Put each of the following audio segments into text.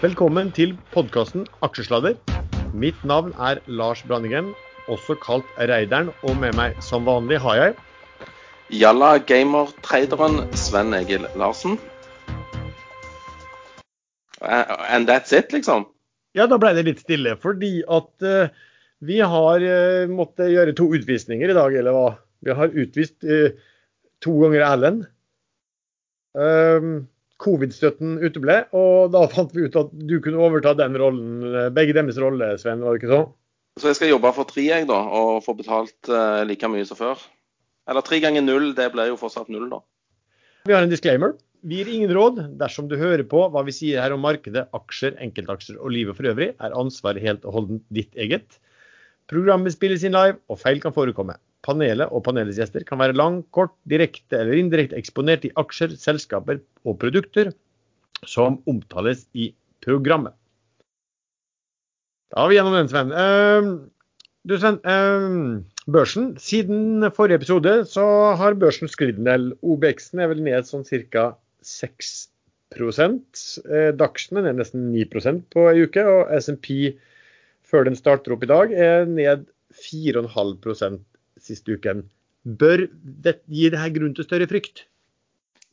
Velkommen til podkasten Aksjesladder. Mitt navn er Lars Brandegren, også kalt Reideren, og med meg som vanlig har jeg Jalla gamer-traderen Sven Egil Larsen. And that's it, liksom? Ja, da ble det litt stille. Fordi at uh, vi har uh, måttet gjøre to utvisninger i dag, eller hva? Vi har utvist uh, to ganger Erlend. Um, Covid-støtten uteble, og da fant vi ut at du kunne overta den rollen, begge deres rolle, Sven, var det ikke sånn? Så jeg skal jobbe for tre, jeg, da, og få betalt uh, like mye som før. Eller tre ganger null, det blir jo fortsatt null, da. Vi har en disclaimer. Vi gir ingen råd. Dersom du hører på hva vi sier her om markedet, aksjer, enkeltaksjer og livet for øvrig, er ansvaret helt og holdent ditt eget. Programmet spilles inn live, og feil kan forekomme. Panelet og panelets gjester kan være lang, kort, direkte eller indirekte eksponert i aksjer, selskaper og produkter som omtales i programmet. Da er vi gjennom den, Sven. Uh, du, Sven. Uh, børsen. Siden forrige episode så har børsen sklidd en del. OBX-en er vel ned sånn ca. 6 uh, Dagsen er nesten 9 på ei uke. Og SMP før den starter opp i dag, er ned 4,5 siste uken. Bør det gi det her grunn til større frykt?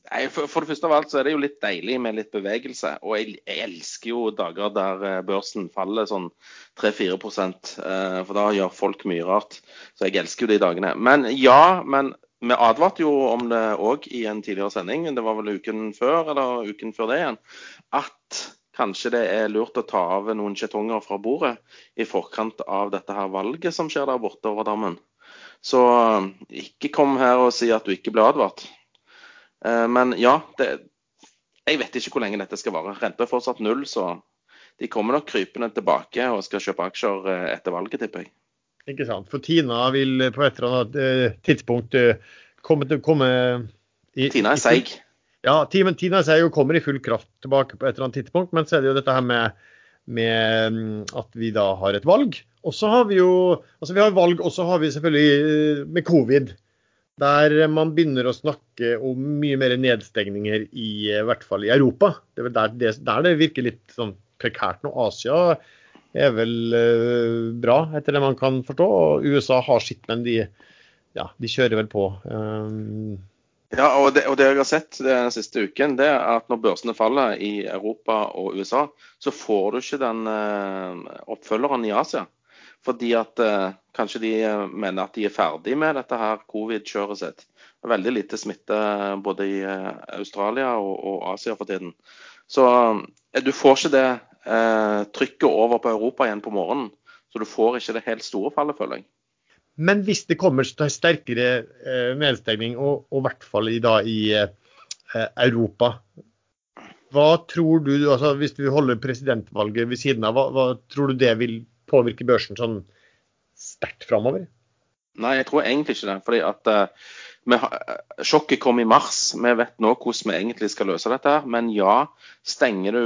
Nei, for, for, det første av alt så er det jo litt deilig med litt bevegelse. Og jeg, jeg elsker jo dager der eh, børsen faller sånn 3-4 eh, for da gjør folk mye rart. Så jeg elsker jo de dagene. Men ja, men vi advarte jo om det òg i en tidligere sending, det var vel uken før eller uken før det igjen, at kanskje det er lurt å ta av noen skjetonger fra bordet i forkant av dette her valget som skjer der borte over dammen. Så ikke kom her og si at du ikke ble advart. Eh, men ja, det, jeg vet ikke hvor lenge dette skal vare. Renta er fortsatt null, så de kommer nok krypende tilbake og skal kjøpe aksjer eh, etter valget, tipper jeg. Ikke sant. For Tina vil på et eller annet eh, tidspunkt komme til komme i, Tina er seig. Ja, Tina er seig og kommer i full kraft tilbake på et eller annet tidspunkt. Men så er det jo dette her med, med mm, at vi da har et valg. Og så har vi jo altså vi har valg, og så har vi selvfølgelig med covid. Der man begynner å snakke om mye mer nedstengninger, i, i hvert fall i Europa. Det er vel der det, der det virker litt sånn prekært nå. Asia er vel uh, bra, etter det man kan forstå. Og USA har sitt, men de, ja, de kjører vel på. Um, ja, og det, og det, jeg har sett den siste uken, det er at når børsene faller i Europa og USA, så får du ikke den uh, oppfølgeren i Asia. Fordi at eh, kanskje de eh, mener at de er ferdig med dette her covid-kjøret sitt. Veldig lite smitte eh, både i eh, Australia og, og, Asia for tiden. Så du får ikke det eh, trykket over på Europa igjen på morgenen. Så du får ikke det helt store fallet, føler jeg. Men hvis det kommer sterkere eh, nedstengning, og i hvert fall i, da, i Europa, hva tror du, altså hvis vi holder presidentvalget ved siden av, hva, hva tror du det vil påvirke børsen sånn sterkt framover? Nei, jeg tror egentlig ikke det. fordi at uh, vi, Sjokket kom i mars. Vi vet nå hvordan vi egentlig skal løse dette. Men ja, stenger du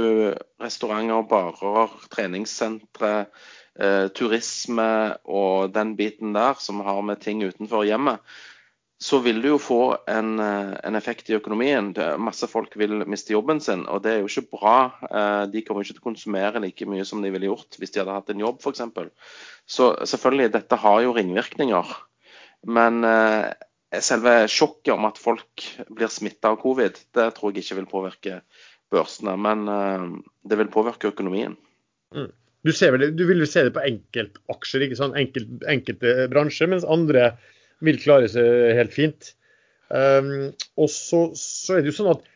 restauranter, barer, treningssentre, uh, turisme og den biten der som har med ting utenfor hjemmet, så vil du jo få en, eh, en, effekt i økonomien. Masse folk vil miste jobben sin, og det er jo ikke bra. Eh, de kommer ikke til å konsumere like mye som de ville gjort hvis de hadde hatt en jobb, f.eks. Så selvfølgelig, dette har jo ringvirkninger. Men eh, selve sjokket om at folk blir smitta av covid, det tror jeg ikke vil påvirke børsene. Men det vil påvirke økonomien. Mm. Du, vel, du, vil jo se det på enkeltaksjer, ikke sant? Enkel, enkelte bransjer, mens andre vil klare seg helt fint. Um, og så, så, er det jo sånn at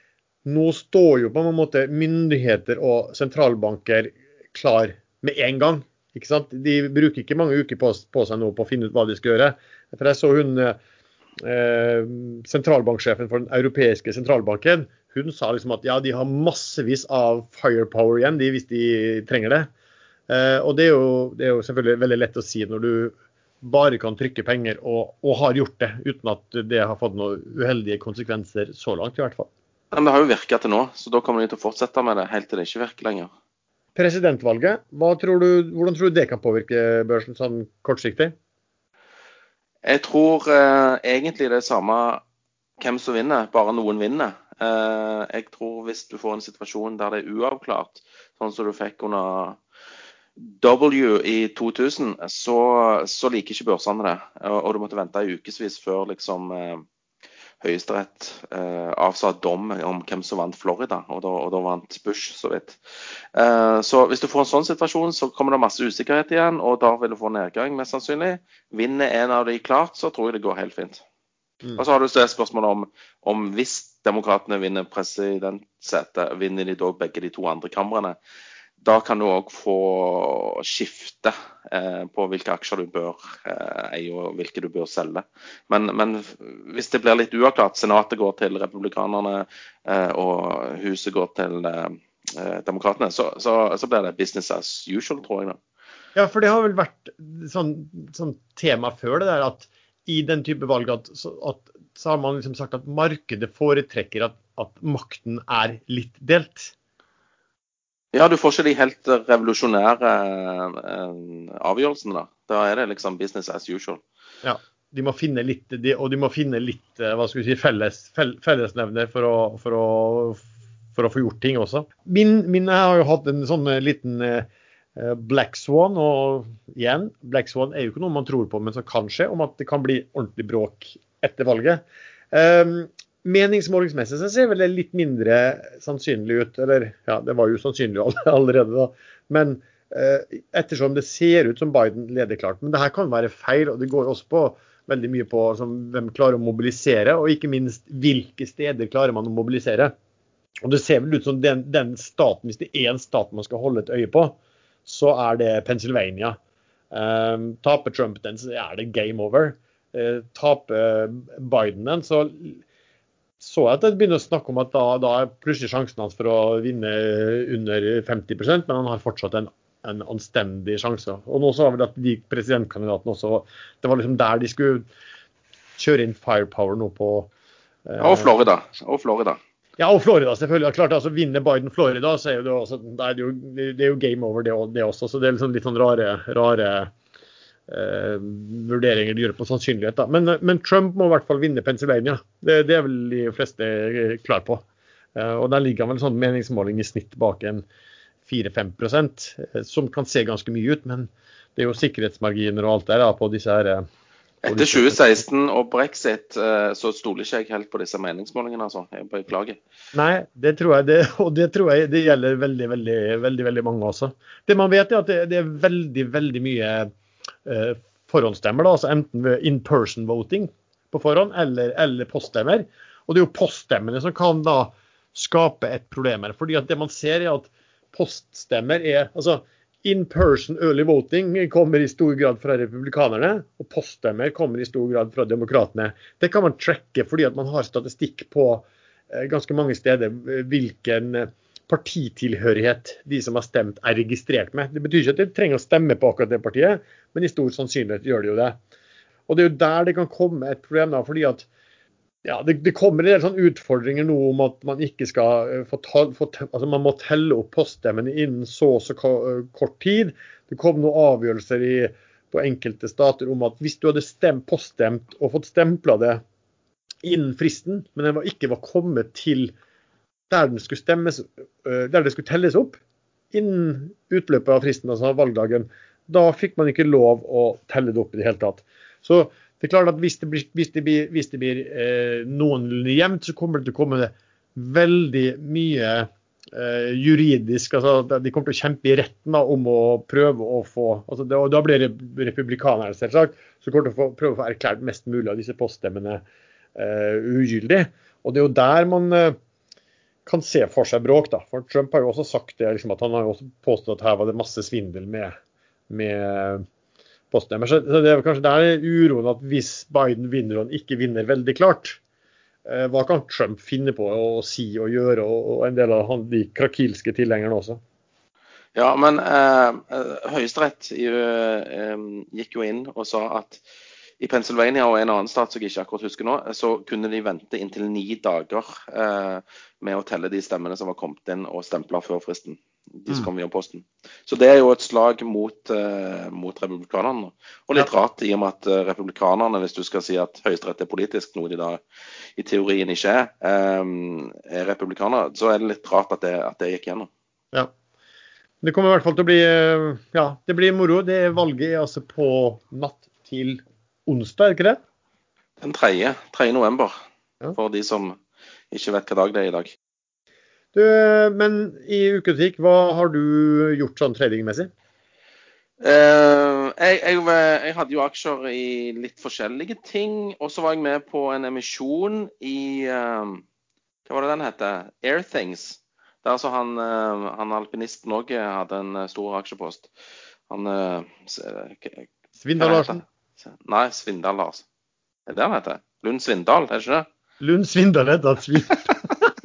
nå står jo på en måte myndigheter og sentralbanker klar med en gang. ikke sant? De bruker ikke mange uker på, på seg nå på å finne ut hva de skal gjøre. For jeg så hun eh, sentralbanksjefen for den europeiske sentralbanken. Hun sa liksom at ja, de har massevis av firepower igjen de, hvis de trenger det. Eh, og det er, jo, det er jo selvfølgelig veldig lett å si når du bare kan trykke penger, og, og, har gjort det uten at det har fått noen uheldige konsekvenser så langt, i hvert fall. Men det har jo virka til nå, så da kommer de til å fortsette med det helt til det ikke virker lenger. Presidentvalget, tror du, hvordan tror du det kan påvirke børsen sånn kortsiktig? Jeg tror eh, egentlig det er samme hvem som vinner, bare noen vinner. Eh, jeg tror hvis du får en situasjon der det er uavklart, sånn som du fikk under W i 2000, så, så liker ikke børsene det. Og du måtte vente i ukevis før liksom eh, Høyesterett eh, avsa dom om hvem som vant Florida, og da, og da vant Bush så vidt. Eh, så hvis du får en sånn situasjon, så kommer det masse usikkerhet igjen, og da vil du få nedgang, mest sannsynlig. Vinner en av de klart, så tror jeg det går helt fint. Mm. Og så har du spørsmålet om, om hvis demokratene vinner presidentsetet, vinner de da begge de to andre kamrene? Da kan du òg få skifte eh, på hvilke aksjer du bør eh, eie og hvilke du bør selge. Men, men, hvis det blir litt uavklart, Senatet går til republikanerne eh, og huset går til demokratene, så, så, så, blir det business as usual, tror jeg. da. Ja, for det har vel vært sånn, sånn tema før det der at i den type valg at, at så har man liksom sagt at markedet foretrekker at, at makten er litt delt. Ja, du får ikke de helt revolusjonære eh, avgjørelsene, da. Da er det liksom business as usual. Ja, de må finne litt, de, og de må finne litt eh, hva skal vi si, felles, fellesnevner for å, for, å, for å, få gjort ting også. Min, min har jo hatt en sånn eh, liten Black Swan, og igjen, Black Swan er jo ikke noe man tror på, men som kan skje, om at det kan bli ordentlig bråk etter valget. Um, Meningsmålingsmessig så ser vel det litt mindre sannsynlig ut. Eller ja, det var jo sannsynlig allerede, da. Men eh, ettersom det ser ut som Biden leder klart. Men det her kan være feil, og det går også på veldig mye på som, hvem klarer å mobilisere, og ikke minst hvilke steder klarer man å mobilisere. Og det ser vel ut som den, den staten, hvis det er en stat man skal holde et øye på, så er det Pennsylvania. Um, taper Trump den, så er det game over. Uh, taper Biden den, så så jeg at det begynner å snakke om at da, da er plutselig sjansen hans for å vinne under 50% men han har fortsatt en, en anstendig sjanse. Og nå så var vel at de presidentkandidatene også Det var liksom der de skulle kjøre inn firepower nå på eh, Og Florida. Og Florida. Ja, og Florida, selvfølgelig. Klart, altså Vinner Biden Florida, så er det, også, det, er jo, det er jo game over, det, det, også. Så det er liksom litt sånn rare, rare eh, vurderinger de gjør på sannsynlighet. Da. Men, men, Trump må i hvert fall vinne Pennsylvania. Det, det er vel de fleste klar på. Eh, og Der ligger han vel sånn meningsmåling i snitt bak en 4-5 eh, som kan se ganske mye ut. Men det er jo sikkerhetsmarginer og alt der da, på disse her eh, etter 2016 og brexit eh, så stoler ikke jeg helt på disse meningsmålingene. altså. Jeg beklager. Nei, det tror jeg det, og det tror jeg det gjelder veldig veldig, veldig, veldig mange også. Det man vet er at det, det er veldig veldig mye eh, forhåndsstemmer, da, altså enten ved in person voting på forhånd eller, eller poststemmer. Og det er jo poststemmene som kan da skape et problem her. fordi at det man ser er at poststemmer er altså In person early voting kommer i stor grad fra republikanerne, og poststemmer kommer i stor grad fra demokratene. Det kan man trekke fordi at man har statistikk på eh, ganske mange steder eh, hvilken eh, partitilhørighet de som har stemt, er registrert med. Det betyr ikke at de trenger å stemme på akkurat det partiet, men i stor sannsynlighet gjør de jo det. Og Det er jo der det kan komme et problem. da, fordi at ja, det, det kommer en del sånne utfordringer nå om at man ikke skal eh, få, ta, få altså man må telle opp poststemmene innen så og så kort tid. Det kom noen avgjørelser i, på enkelte stater om at hvis du hadde stemt, poststemt og fått stempla det innen fristen, men den var, ikke var kommet til der, stemmes, øh, der det skulle telles opp innen utløpet av fristen, altså valgdagen, da fikk man ikke lov å telle det opp i det hele tatt. Så det er klart at hvis det blir, hvis det blir, hvis det blir eh, noenlunde jevnt, så kommer det til å komme veldig mye eh, juridisk altså De kommer til å kjempe i retten da, om å prøve å få altså det, og Da blir det republikanerne selvsagt, som kommer til å få, prøve å få erklært mest mulig av disse poststemmene eh, ugyldig. Og det er jo der man eh, kan se for seg bråk. da, for Trump har jo også sagt det, liksom, at han har jo også påstått at her var det masse svindel med, med poststemmer. Så, det er kanskje der uroen at hvis Biden vinner og han ikke vinner veldig klart, eh, hva kan Trump finne på å si og gjøre, og, og en del av han, de krakilske tilhengerne også? Ja, men eh, eh Høyesterett eh, gikk jo inn og sa at i Pennsylvania og en annen stat som jeg ikke akkurat husker nå, så kunne de vente inntil ni dager eh, med å telle de stemmene som var kommet inn og stempla før fristen. de som kom via posten. Så det er jo et slag mot, eh, mot republikanerne. Og litt ja. rart i og med at uh, republikanerne, hvis du skal si at Høyesterett er politisk, noe de da i teorien ikke er, eh, er republikanere, så er det litt rart at det, at det gikk gjennom. Ja. Det kommer i hvert fall til å bli ja, det blir moro. Det valget er altså på natt til onsdag, er ikke det? Den 3. 3. november, ja. for de som ikke vet hva dag det er i dag. Du, men i Ukebutikk, hva har du gjort sånn tradingmessig? Uh, jeg, jeg, jeg, hadde jo aksjer i litt forskjellige ting. Og så var jeg med på en emisjon i uh, Hva var det den heter? Airthings. Der så han, uh, han alpinisten òg hadde en stor aksjepost. Han Svindal Larsen? Nei, Svindal Larsen. Er det det han heter? Lund Svindal, er det ikke det? Lund Svindal heter Svindal.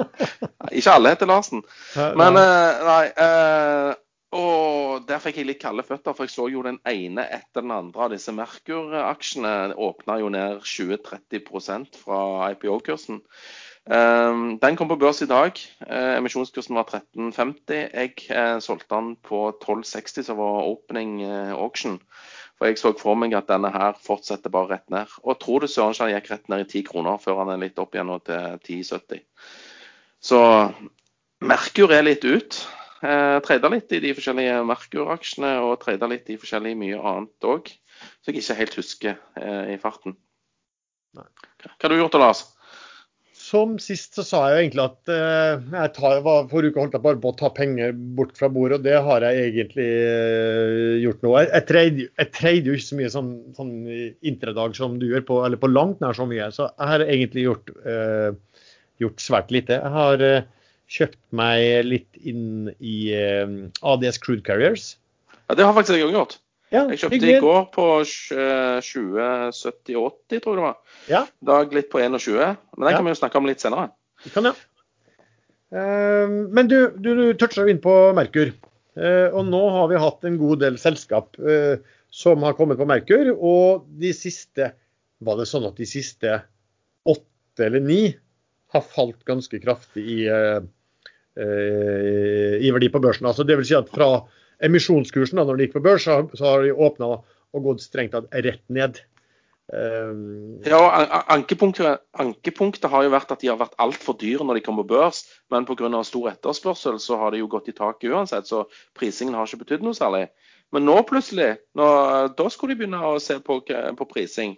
ikke alle heter Larsen. Men uh, nei. Uh, og der fikk jeg litt kalde føtter, for jeg så jo den ene etter den andre av disse Merkur-aksjene åpna jo ned 20-30 fra IPO-kursen. Um, den kom på børs i dag. Uh, emisjonskursen var 13,50. Jeg solgte den på 12,60, som var opening auction. For jeg så for meg at denne her fortsetter bare rett ned. Og tror du søren ikke han gikk rett ned i 10 kroner før han er litt opp igjen til 10,70. Så Merkur er litt ut. Eh, Trada litt i de forskjellige Merkur-aksjene og trada litt i forskjellig mye annet òg. Så jeg ikke helt husker eh, i farten. Hva har du gjort, da, Lars? Som sist så sa jeg jo egentlig at eh, jeg tar, var, forrige uke holdt jeg bare på å ta penger bort fra bordet, og det har jeg egentlig eh, gjort nå. Jeg, jeg treide jo ikke så mye sånn, sånn intradag som du gjør, på, eller på langt nær så mye. Så jeg har egentlig gjort, eh, gjort svært lite. Jeg har eh, kjøpt meg litt inn i eh, ADS Crude Carriers. Ja, Det har faktisk jeg òg gjort. Ja, jeg kjøpte hyggelig. i går på 2070-80, tror jeg det var. Ja. Dag litt på 21. Men den kan vi jo snakke om litt senere. Det kan, ja. Uh, men du, du, du toucha inn på Merkur. Uh, og nå har vi hatt en god del selskap uh, som har kommet på Merkur. Og de siste Var det sånn at de siste åtte eller ni har falt ganske kraftig i, i verdi på børsen? Altså det vil si at fra emisjonskursen da når den gikk på børs, så, så har de åpna og gått strengt tatt rett ned. Um, ja, ankepunktet, ankepunktet, har jo vært at de har vært altfor dyre når de kom på børs, men pga. stor etterspørsel så har de jo gått i taket uansett, så prisingen har ikke betydd noe særlig. Men nå plutselig, nå, da skulle de begynne å se på, på prising.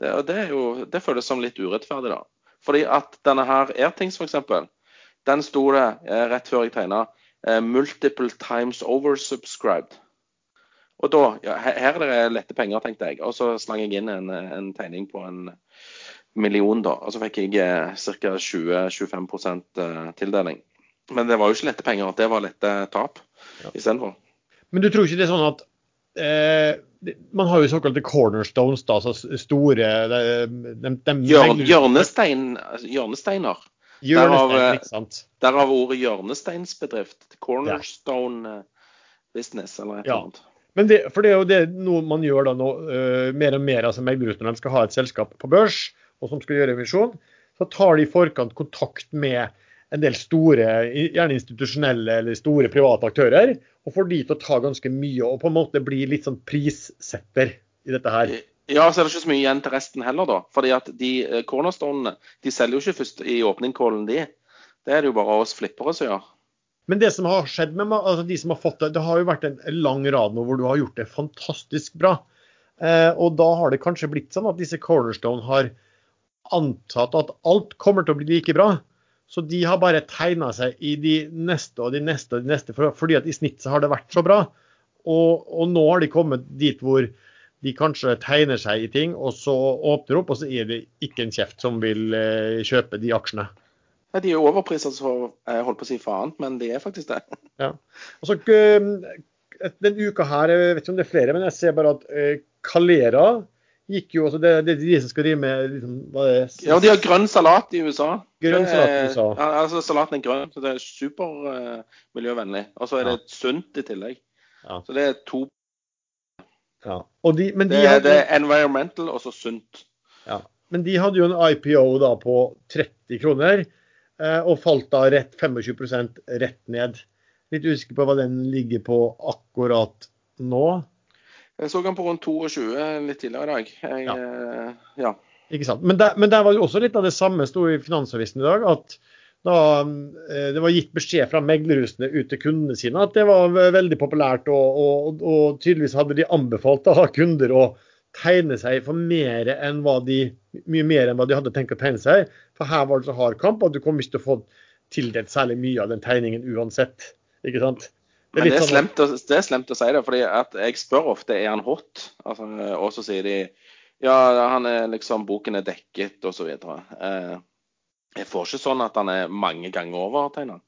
Det, det, jo, det, føles som litt urettferdig, da. Fordi at denne her Airthings f.eks., den sto det eh, rett før jeg tegna multiple times oversubscribed. Og da, ja, Her er det lette penger, tenkte jeg. Og så slang jeg inn en, en tegning på en million, da. Og så fikk jeg eh, ca. 20-25 eh, tildeling. Men det var jo ikke lette penger, det var lette tap ja. istedenfor. Men du tror ikke det er sånn at eh, Man har jo såkalte cornerstones, da, altså store de, de, de, Hjørnestein, hjørnesteiner. Derav, derav ordet hjørnesteinsbedrift. Cornerstone ja. business, eller et eller annet. Men det, for det er jo det noe man gjør da nå, uh, mer og mer. altså seg når de skal ha et selskap på børs og som skal gjøre emisjon, så tar de i forkant kontakt med en del store, gjerne institusjonelle eller store private aktører, og får de til å ta ganske mye og på en måte bli litt sånn prissetter i dette her. Ja, så er det ikke så mye igjen til resten heller, da. Fordi at de eh, cornerstonene de selger jo ikke først i åpningcallen, de. Det er det jo bare oss flippere som gjør. Men det som har skjedd med altså de som har fått det, det har jo vært en lang rad nå hvor du har gjort det fantastisk bra. Eh, og da har det kanskje blitt sånn at disse Cornerstone har antatt at alt kommer til å bli like bra. Så de har bare tegna seg i de neste og de neste og de neste, fordi at i snitt så har det vært så bra. Og, og nå har de kommet dit hvor de kanskje tegner seg i ting, og så åpner opp, og så er det ikke en kjeft som vil eh, kjøpe de aksjene. Ja, de er overpriset så jeg holdt på å si faen, men de er faktisk det. Ja. Og så Denne uka her, jeg vet ikke om det er flere, men jeg ser bare at Calera gikk jo, altså det, det er de som skal drive med liksom? Ja, de har grønn salat i USA. Grønn salat i USA. Ja, altså Salaten er grønn, så det er supermiljøvennlig. Uh, og så er det sunt i tillegg. Ja. Så det er to ja. De, de det, hadde, det, er environmental og så sunt. Ja. Men de hadde jo en IPO da på 30 kroner, eh, og falt da rett 25 rett ned. Litt usikker på hva den ligger på akkurat nå. Jeg så den på rundt 22 litt tidligere i dag. Jeg, Ja. eh, ja. Ikke sant? Men der, men der var jo også litt av det samme sto i Finansavisen i dag. at da eh, det var gitt beskjed fra meglerhusene ut til kundene sine at det var veldig populært, og, og, og tydeligvis hadde de anbefalt da, kunder å tegne seg for mer enn hva de, mye mer enn hva de hadde tenkt å tegne seg. For her var det så hard kamp at du kom ikke til å få tildelt særlig mye av den tegningen uansett. Ikke sant? Men det er, sånn slemt å, det er slemt å si det, fordi jeg spør ofte er han hot. Altså, og så sier de ja, han er liksom, boken er dekket osv. Eh, jeg får ikke sånn at han er mange ganger overtegna.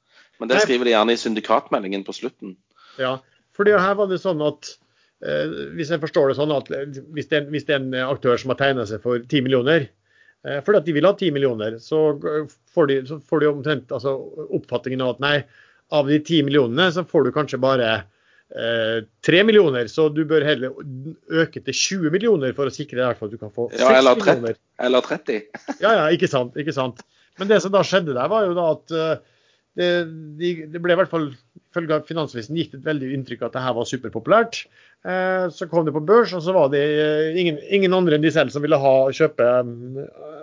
Men det skriver de gjerne i syndikatmeldingen på slutten. Ja, fordi her var det sånn at eh, Hvis jeg forstår det sånn at eh, hvis det, hvis det er en aktør som har tegna seg for 10 millioner, eh, fordi at de vil ha 10 millioner, så får de, så får de omtrent altså, oppfatningen av at nei, av de 10 millionene så får du kanskje bare eh, 3 millioner, så du bør heller øke til 20 millioner for å sikre deg i hvert fall at du kan få 6 Ja, eller 30. millioner. Eller 30. Ja, ja, ikke sant. ikke sant. Men det som da skjedde der, var jo da at eh, det, de, det ble i hvert fall, ifølge Finansavisen, gitt et veldig inntrykk av at det her var superpopulært. Eh, så kom det på børs, og så var det eh, ingen, ingen andre enn de selv som ville ha kjøpe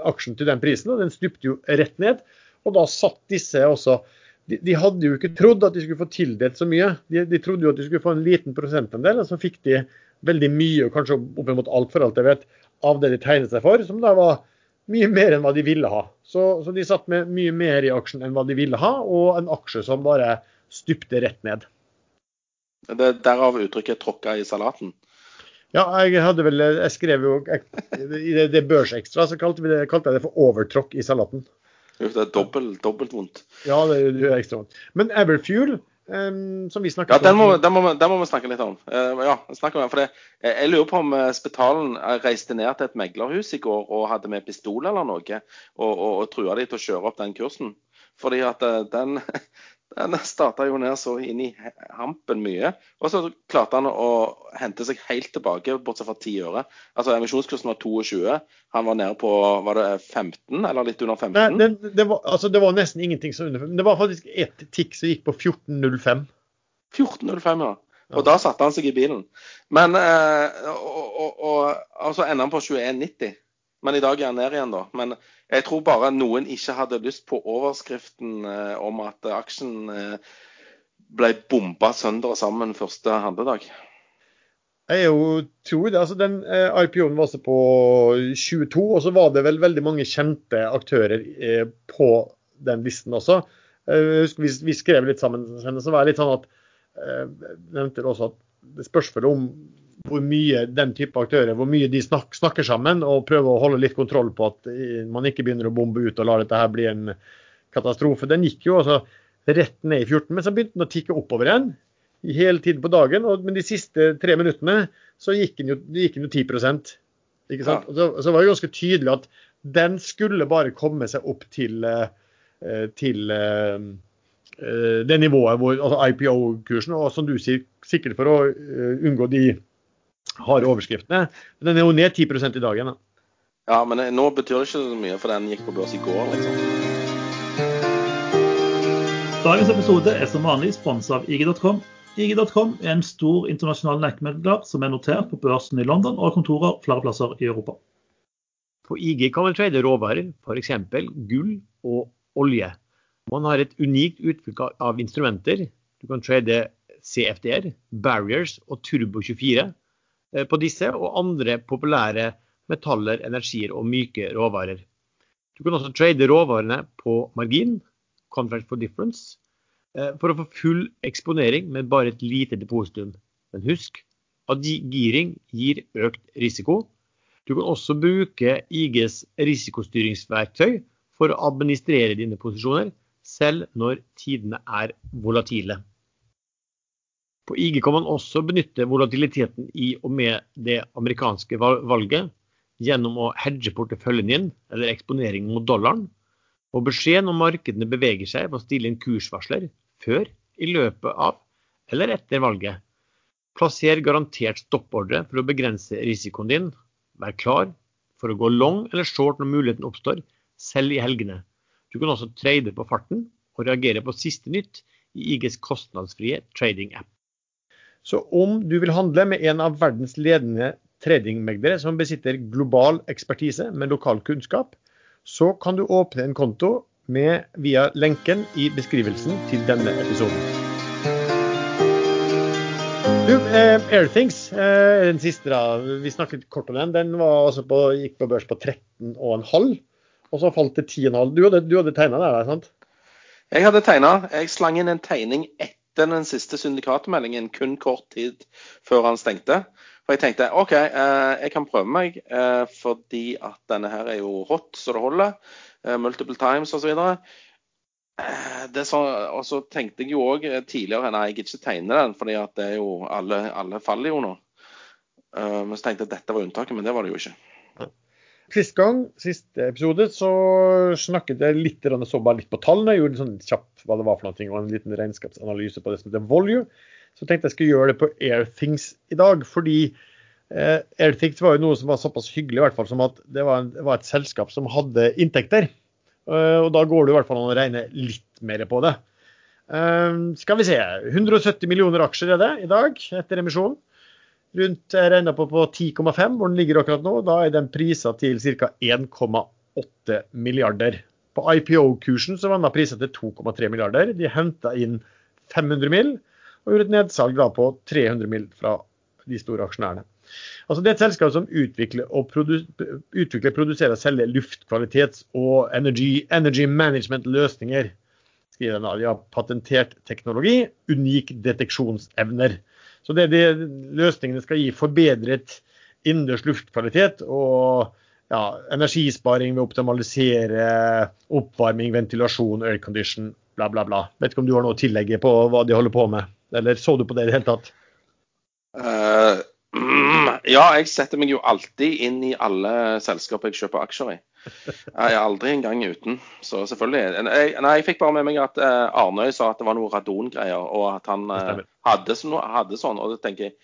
aksjen til den prisen. og Den stupte jo rett ned. Og da satt disse også de, de hadde jo ikke trodd at de skulle få tildelt så mye. De, de trodde jo at de skulle få en liten prosentandel, og så fikk de veldig mye, kanskje kanskje oppimot alt for alt jeg vet, av det de tegnet seg for, som da var mye mer enn hva de ville ha. Så, så de satt med mye mer i aksjen enn hva de ville ha, og en aksje som bare stupte rett ned. Det er derav uttrykket 'tråkka i salaten'. Ja, jeg hadde vel, jeg skrev jo jeg, I det, det børsekstra så kalte, vi det, kalte jeg det for overtråkk i salaten. Det er dobbelt, dobbelt vondt. Ja, det gjør ekstra vondt. Men Everfuel, em, som vi snakket Ja, den må, den, må, den må vi snakke litt om. Uh, ja, snakk om den, for det, jeg, lurer på om eh, Spetalen eh, reiste ned til et meglerhus i går og hadde med pistol eller noe, og, og, og trua de til å kjøre opp den kursen. Fordi at den, den starta jo ned så inn i hampen mye. Og så klarte han å hente seg helt tilbake, bortsett fra 10 øre. Altså Emisjonskursen var 22, han var nede på var det 15, eller litt under 15? Nei, det, det, var, altså, det var nesten ingenting som under 15. Det var faktisk ett tikk som gikk på 14,05. 14.05, ja. Og Ja. da satte han seg i bilen. Men eh, og, og, og, og så ender han på 21,90. Men i dag er han ned igjen, da. Men jeg tror bare noen ikke hadde lyst på overskriften eh, om at aksjen eh, ble bomba sønder og sammen første handledag. Jeg jo tror det, altså Den eh, IPO-en var også på 22, og så var det vel veldig mange kjente aktører eh, på den listen også. Eh, vi, vi skrev litt sammen, så var det litt sånn at eh, nevnte også at det spørs vel om hvor mye den type aktører hvor mye de snak, snakker sammen og prøver å holde litt kontroll på at eh, man ikke begynner å bombe ut og lar dette her bli en katastrofe. Den gikk jo altså rett ned i 14, men så begynte den å tikke oppover igjen i hele tiden på dagen. Og, men de siste tre minuttene så gikk den jo, gikk den jo 10 ikke sant? Ja. Så, så var det ganske tydelig at den skulle bare komme seg opp til, eh, til eh, det nivået hvor altså IPO-kursen, og som du sier, sikkert for å unngå de harde overskriftene. Men den er jo ned 10% i dag igjen. da. Ja, men nå betyr det ikke så mye, for den gikk på børs i går, liksom. Dagens episode er som vanlig sponset av IG.com. IG.com er en stor internasjonal nettmegler som er notert på børsen i London og har kontorer flere plasser i Europa. På IG kan man trade råvarer, f.eks. gull og olje. Man har et unikt uttrykk av- instrumenter. Du kan trade CFD-er, Barriers og Turbo24 eh, på disse og andre populære metaller, energier og myke råvarer. Du kan også trade råvarene på margin, contract for difference, eh, for å få full eksponering med bare et lite depositum. Men husk at giring gir økt risiko. Du kan også bruke IGs risikostyringsverktøy for å administrere dine posisjoner, selv når tidene er volatile. På IG kan man også benytte volatiliteten i og med det amerikanske valget gjennom å hedge porteføljen din eller eksponering mot dollaren. Og beskjed når markedene beveger seg ved å stille inn kursvarsler før, i løpet av eller etter valget. Plasser garantert stoppordre for å begrense risikoen din. Vær klar for å gå long eller short når muligheten oppstår, selv i helgene. Du kan også trade på farten og reagere på siste nytt i IGs kostnadsfrie trading-app. Så om du vil handle med en av verdens ledende tradingmeglere som besitter global ekspertise med lokal kunnskap, så kan du åpne en konto med via lenken i beskrivelsen til denne episoden. Du, eh, Airthings, eh, den siste da, vi snakket kort om den. Den altså på, gikk på børs på 13,5, og så falt det 10,5. Du hadde, du hadde tegna der, sant? Jeg hadde tegna. Jeg slang inn en tegning etter den siste syndikatmeldingen kun kort tid før han stengte. For jeg tenkte OK, eh, jeg kan prøve meg, eh, fordi at denne her er jo hot så det holder. Eh, multiple times osv. Og så tenkte jeg jo òg tidligere nei, jeg gidder ikke tegne den, fordi at det er jo alle, alle faller jo nå. Men så tenkte jeg at dette var unntaket, men det var det jo ikke. Sist gang, siste episode, så snakket jeg litt, så bare litt på tallene. Jeg gjorde en sånn kjapp hva det var for noe, og en liten regnskapsanalyse på det som heter Volue. Så tenkte jeg skulle gjøre det på Airthings i dag. Fordi eh, Airthings var jo noe som var såpass hyggelig i hvert fall som at det var, en, var et selskap som hadde inntekter. Uh, og da går det i hvert fall an å regne litt mer på det. Uh, skal vi se. 170 millioner aksjer er det i dag etter emisjonen. Rundt regner på på 10,5 hvor den ligger akkurat nå. Da er den prisa til ca. 1,8 milliarder. På IPO-kursen så var den prisa til 2,3 milliarder. De henta inn 500 mill og gjorde et nedsalg på 300 mill. fra de store aksjonærene. Altså Det er et selskap som utvikler, og produ utvikler produserer og selger luftkvalitets- og energy, energy management-løsninger. De har patentert teknologi, unik deteksjonsevner. Så det, det Løsningene skal gi forbedret innendørs luftkvalitet og ja, energisparing ved å optimalisere oppvarming, ventilasjon, aircondition, bla, bla, bla. Vet ikke om du har noe å tillegge på hva de holder på med? Eller så du på det i det hele tatt? Uh, ja, jeg setter meg jo alltid inn i alle selskaper jeg kjøper aksjer i. Jeg er aldri engang uten. Så selvfølgelig. Jeg, nei, jeg fikk bare med meg at uh, Arnøy sa at det var noe radongreier, og at han uh, hadde, hadde, sånn. Og det tenker jeg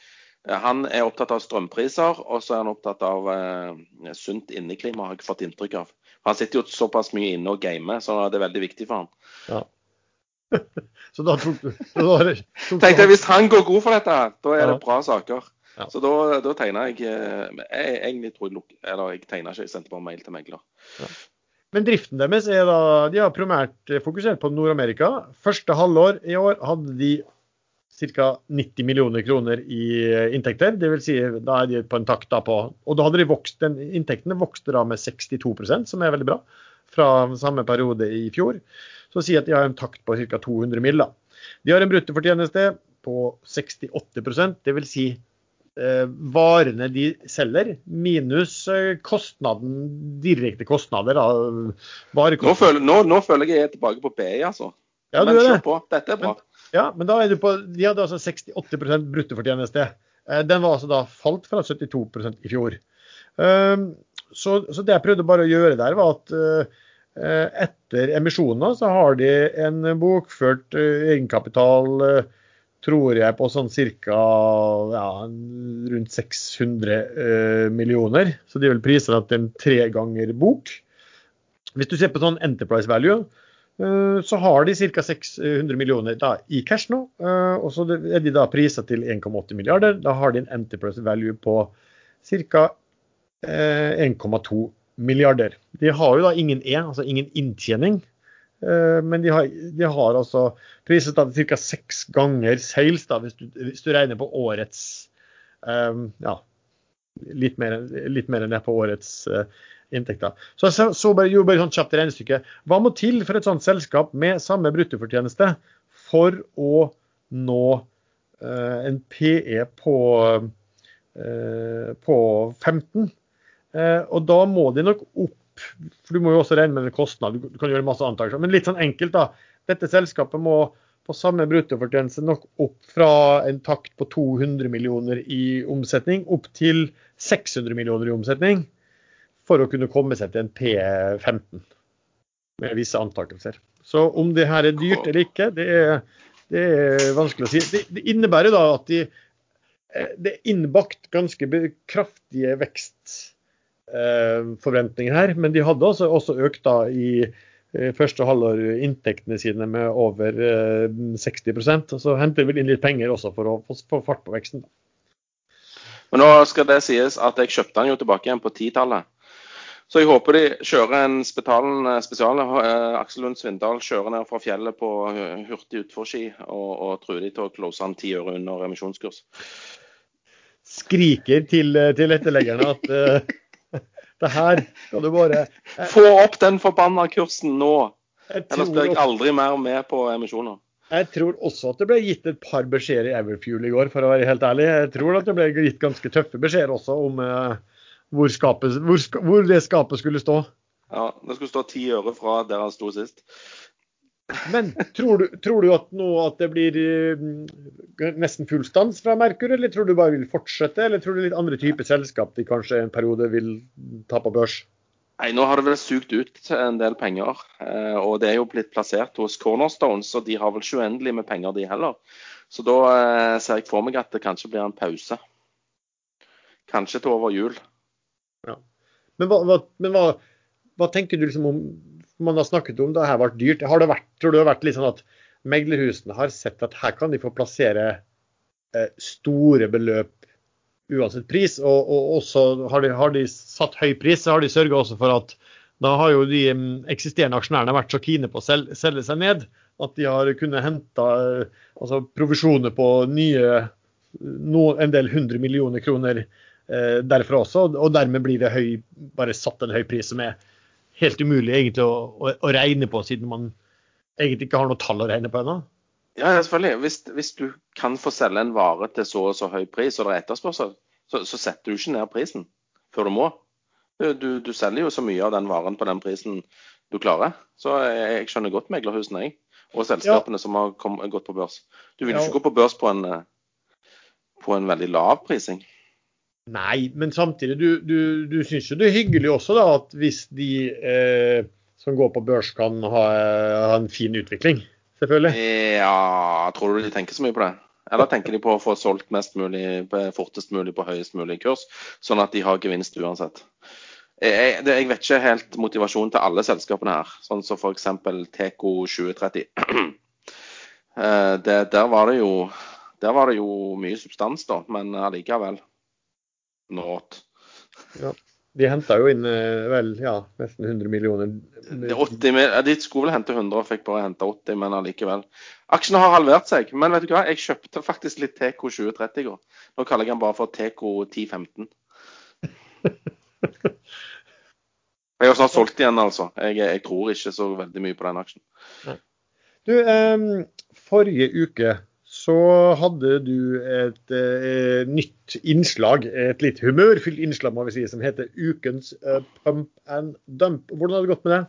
han er opptatt av strømpriser, og så er han opptatt av uh, sunt inneklima, har jeg fått inntrykk av. Han sitter jo såpass mye inne og gamer, så det er veldig viktig for han. Ja. så da tok du Tenkte jeg, Hvis han går god for dette, da er det bra saker. Ja. Så da, da tegna jeg, eh, jeg Egentlig tror jeg Eller jeg tegna ikke, jeg sendte bare mail til megler. Ja. Men driften deres er da De har primært fokusert på Nord-Amerika. Første halvår i år hadde de ca. 90 millioner kroner i inntekter. Det vil si, da er de på en takt da på Og da hadde de vokst, den, inntektene vokste da med 62% som er veldig bra, fra samme periode i fjor så si at de har en takt på ca. 200 mill. De har en bruttofortjeneste på 68% dvs. Si, eh, varene de selger, minus eh, kostnaden, direkte kostnader. Nå føler, nå, nå, føler jeg jeg er tilbake på BI, altså. Ja, men kjør på. Dette er bra. Men, ja, men da er du på, De hadde altså 68% bruttofortjeneste. Eh, den var altså da falt fra 72% i fjor. Um, så, så, det jeg prøvde bare å gjøre der, var at Eh, etter emisjoner så har de en bokført eh, egenkapital, eh, tror jeg, på sånn ca. Ja, rundt 600 millioner. Så de vil prise det til en tre ganger bok. Hvis du ser på sånn enterprise value, så har de ca. 600 millioner da, i cash nå. Og så er de da prisa til 1,8 milliarder. Da har de en enterprise value på ca. 1,2 milliarder. De har jo da ingen E, altså ingen inntjening. Eh, men de har, de har altså priset til ca. seks ganger sales, da, hvis du, hvis du regner på årets um, ja, litt mer, litt mer enn det på årets uh, inntekter. Så jeg så bare, gjorde bare sånn kjapt regnestykke. Hva må til for et sånt selskap med samme bruttofortjeneste for å nå uh, en PE på, uh, på 15? Eh, og da må de nok opp, for du må jo også regne med en kostnad. Du kan gjøre masse antakelser. Men litt sånn enkelt, da. Dette selskapet må på samme bruttofortjeneste nok opp fra en takt på 200 millioner i omsetning opp til 600 millioner i omsetning for å kunne komme seg til en P15 med visse antakelser. Så om det her er dyrt eller ikke, det er, det er vanskelig å si. Det, det innebærer da at de, eh, det er innbakt ganske kraftige vekst forventninger her. Men de hadde også, også økt da i i første halvår inntektene sine med over eh, 60 og så henter de vel inn litt penger også for å få fart på veksten. Men nå skal det sies at jeg kjøpte den jo tilbake igjen på 10-tallet. Så jeg håper de kjører en spetalen spesial. Eh, Aksel Lund Svindal kjører ned fra fjellet på eh, hurtig utforski og, og truer de til å close han ti øre under emisjonskurs. Skriker til, eh, til etterleggerne at eh, det her skal du bare jeg, Få opp den forbanna kursen nå! Ellers blir jeg aldri mer med på emisjoner. jeg tror også at det ble gitt et par beskjeder i Everfuel i går, for å være helt ærlig. Jeg tror at det ble gitt ganske tøffe beskjeder også om eh, hvor, skapet, hvor, hvor det skapet skulle stå. Ja, Det skulle stå ti øre fra der han sto sist. Men tror du, tror du at nå at det blir eh, nesten full stans fra Merkur, eller tror du bare vil fortsette? Eller tror du litt andre typer selskap de kanskje en periode vil ta på børs? Nei, Nå har det vel sugd ut en del penger. eh, Og det er jo blitt plassert hos Cornerstones, og de har vel ikke uendelig med penger, de heller. Så da eh, ser jeg for meg at det kanskje blir en pause. Kanskje til over jul. Men hva, hva, men hva, hva tenker du liksom om Man har snakket om det her vært dyrt. Har det vært, tror du det har vært litt sånn at meglerhusene har sett at her kan de få plassere eh, store beløp uansett pris, og, og også har de, har de satt høy pris, så har de sørga også for at da har jo de mm, eksisterende aksjonærene vært så kine på å sel, selge seg ned at de har kunnet hente eh, altså, provisjoner på nye no, en del hundre millioner kroner eh, derfra også, og dermed blir det høy, bare satt en høy pris som er helt umulig egentlig å, å, å regne på, siden man egentlig ikke har noe tall å regne på ennå. Ja, ja, selvfølgelig. Hvis, hvis du kan få selge en vare til så og så høy pris, og det er etterspørsel, så, så setter du ikke ned prisen før du må. Du, du, du selger jo så mye av den varen på den prisen du klarer. Så jeg, jeg skjønner godt meglerhusene, jeg. Og selskapene som har kom, gått på børs. Du vil jo Ja. ikke gå på børs på en, eh, på en veldig lav prising. Nei, men samtidig, du, du, du syns jo det er hyggelig også da, at hvis de eh, som går på børs kan ha, ha en fin utvikling, selvfølgelig. Ja, tror du de tenker så mye på det? Eller tenker de på å få solgt mest mulig fortest mulig på høyest mulig kurs, sånn at de har gevinst uansett? Jeg, jeg, vet ikke helt motivasjonen til alle selskapene her, sånn som f.eks. Teco 2030. Eh, det, der, var det jo, der var det jo mye substans, da, men allikevel. Not. De henta jo inn eh, vel ja, nesten 100 millioner. Er 80, de skulle vel hente 100 og fikk bare hente 80, men allikevel. Aksjene har halvert seg. Men vet du hva, jeg kjøpte faktisk litt TK 2030 i går. Nå kaller jeg den bare for TK 1015. Jeg har snart solgt igjen, altså. Jeg, jeg tror ikke så veldig mye på den aksjen. Du, um, forrige uke så hadde du et eh, nytt innslag, et litt humørfylt innslag må vi si, som heter Ukens eh, Pump and Dump. Hvordan har det gått med det?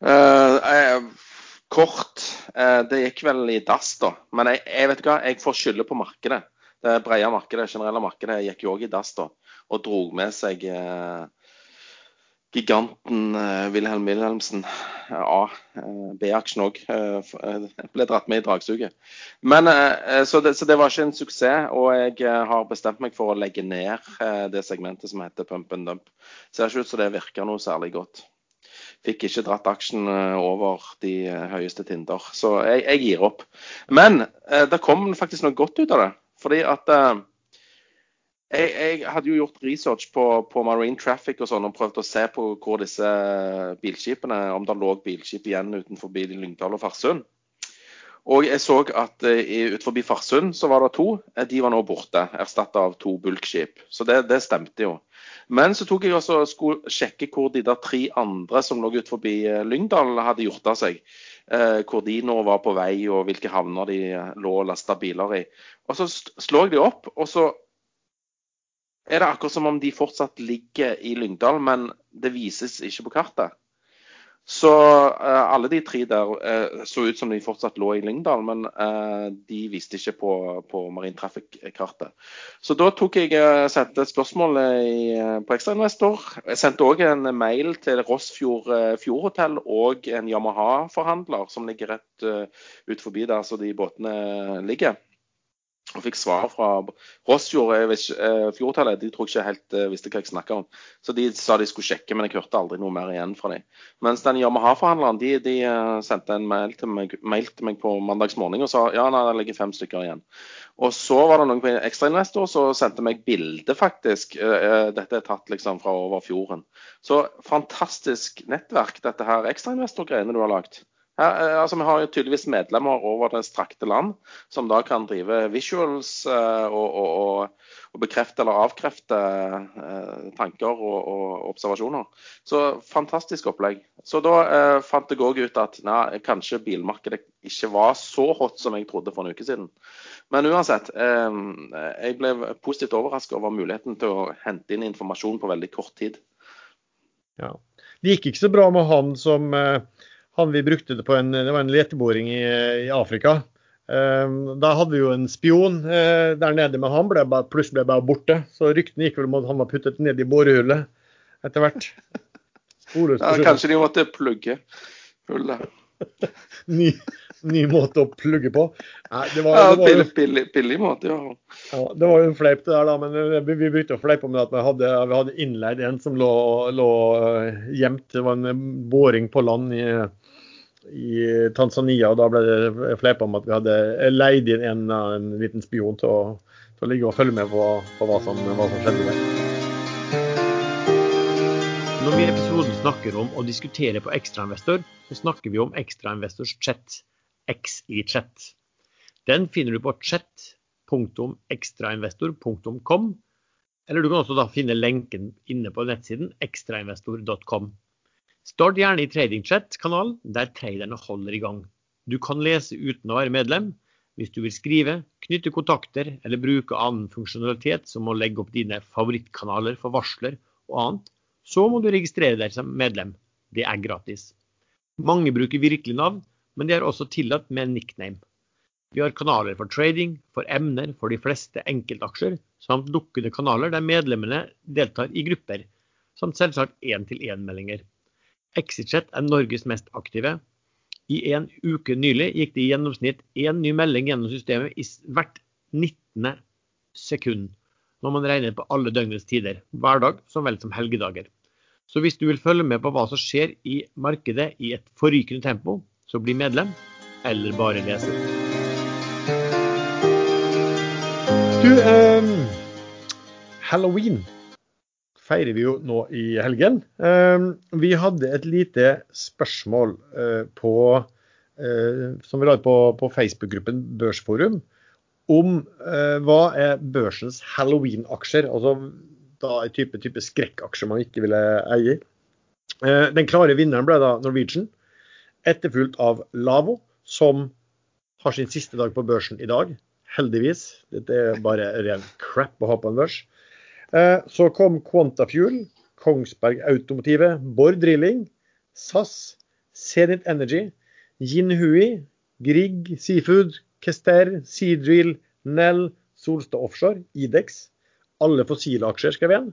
Uh, eh, kort. eh, det gikk vel i dass, da. Men jeg, jeg vet hva, jeg får skylde på markedet. Det brede markedet, generelle markedet, gikk jo òg i dass da. Og dro med seg eh, giganten eh, Wilhelm Wilhelmsen. A. Eh, B-aksjen òg. ble dratt med i dragsuget. Men, eh, så, det, så det var ikke en suksess. Og jeg eh, har bestemt meg for å legge ned eh, det segmentet som heter pump and dump. Ser ikke ut som det virker noe særlig godt fikk ikke dratt aksjen eh, over de eh, høyeste tinder. Så jeg, jeg gir opp. Men eh, det kom faktisk noe godt ut av det. Fordi at eh, jeg, jeg hadde jo gjort research på, på Marine Traffic og sånn, og prøvd å se på hvor disse bilskipene, om det lå bilskip igjen utenfor Lyngdal og Farsund. Og jeg så at uh, utenfor Farsund så var det to. Eh, De var nå borte, erstatta av to bulkskip. Så det, det stemte jo. Men så tok jeg også skulle sjekke hvor de der tre andre som lå utenfor Lyngdal hadde gjort av seg. Eh, hvor de nå var på vei og hvilke havner de eh, lå og lasta biler i. Og så slår jeg de opp, og så er det akkurat som om de fortsatt ligger i Lyngdal, men det vises ikke på kartet. Så eh, alle de tre der eh, så ut som de fortsatt lå i Lyngdal, men eh, de viste ikke på, på Marine Traffic-kartet. Så da tok jeg eh, sendte spørsmål i, eh, på Ekstrainvestor. Jeg sendte òg en mail til Rossfjord eh, Fjordhotell og en Yamaha-forhandler som ligger rett uh, ut forbi der så de båtene ligger. Og fikk svar fra Rossfjord. jeg vet ikke, Fjordtallet de tror jeg ikke helt eh, visste hva jeg snakka om. Så de sa de skulle sjekke, men jeg hørte aldri noe mer igjen fra dem. Mens den Yamaha-forhandleren de, de uh, sendte en mail til, meg, mail til meg på mandagsmorgen og sa ja, nei, det ligger fem stykker igjen. Og så var det noen på ekstrainvestor som sendte meg bilde, faktisk. Dette er tatt liksom fra over fjorden. Så fantastisk nettverk, dette her ekstrainvestor-greiene du har lagd. Her, eh, altså, vi har jo tydeligvis medlemmer over det strakte land som da kan drive visuals eh, og, og, og, og, bekrefte eller avkrefte eh, tanker og, observasjoner. Så fantastisk opplegg. Så da eh, fant jeg òg ut at nei, kanskje bilmarkedet ikke var så hot som jeg trodde for en uke siden. Men uansett, eh, jeg ble positivt overrasket over muligheten til å hente inn informasjon på veldig kort tid. Ja. Det gikk ikke så bra med han som eh han vi brukte det på en, det var en leteboring i, i Afrika. Um, da hadde vi jo en spion uh, der nede, men han ble bare, plutselig ble bare borte. Så ryktene gikk vel om at han var puttet ned i borehullet etter hvert. Ja, kanskje de måtte plugge hullet. ny, ny, måte å plugge på. Nei, det var, ja, det var, billig, billig, billig, måte, ja. ja. Det var jo en fleip det der, da. Men eh, vi, vi begynte å fleipe med at vi hadde, vi hadde innleid en som lå, lå eh, gjemt. Det var en boring på land i i Tanzania. og Da ble det fleipa om at vi hadde leid inn en, en liten spion til å, til å, ligge og følge med på, på hva, som, hva, som, skjedde der. Når vi i episoden snakker om å diskutere på ekstrainvestor, så snakker vi om ekstrainvestors chat, X i chat. Den finner du på chat.ekstrainvestor.com, eller du kan også da finne lenken inne på nettsiden ekstrainvestor.com. Start gjerne i tradingchat-kanalen, der traderne holder i gang. Du kan lese uten å være medlem. Hvis du vil skrive, knytte kontakter eller bruke annen funksjonalitet som å legge opp dine favorittkanaler for varsler og annet, så må du registrere deg som medlem. Det er gratis. Mange bruker virkelig navn, men de er også tillatt med nickname. Vi har kanaler for trading, for emner for de fleste enkeltaksjer, samt lukkede kanaler der medlemmene deltar i grupper, samt selvsagt én-til-én-meldinger. ExitChat er Norges mest aktive. I en uke nylig gikk det i gjennomsnitt én ny melding gjennom systemet i hvert 19. sekund, når man regner på alle døgnets tider, hverdag så vel som helgedager. Så hvis du vil følge med på hva som skjer i markedet i et forrykende tempo, så bli medlem, eller bare lese. Du, um, halloween feirer vi jo nå i helgen. Ehm, vi hadde et lite spørsmål eh, på, eh, som vi la ut på, på Facebook-gruppen Børsforum om eh, hva er børsens halloween-aksjer. Altså da en type, type skrekkaksjer man ikke ville eie. Den klare vinneren ble da Norwegian, etterfulgt av Lavo, som har sin siste dag på børsen i dag. Heldigvis. Dette er bare ren crap å ha på en børs. Eh, så kom Quantafuel, Kongsberg Automotive, Bård Drilling, SAS, Zenit Energy, Yinhui, Grieg Seafood, Kester, Seadrill, Nell, Solstad Offshore, Idex. Alle fossile aksjer, skrev igjen.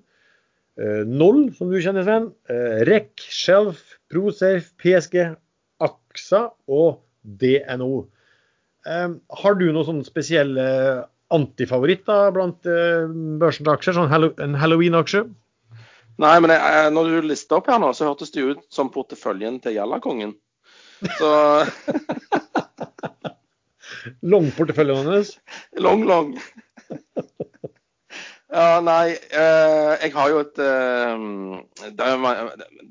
Eh, Noll, som du kjenner, Sven. Eh, REC, Shelf, Prosafe, PSG, AXA og DNO. Har du noen sånne spesielle antifavoritt da, blant uh, børsens aksjer? Sånn en halloween-aksje? Nei, men jeg, når du lista opp her nå, så hørtes det ut som porteføljen til Jallakongen. Så Long porteføljen hans? Long, long. Ja, nei, eh, jeg har jo et eh, det,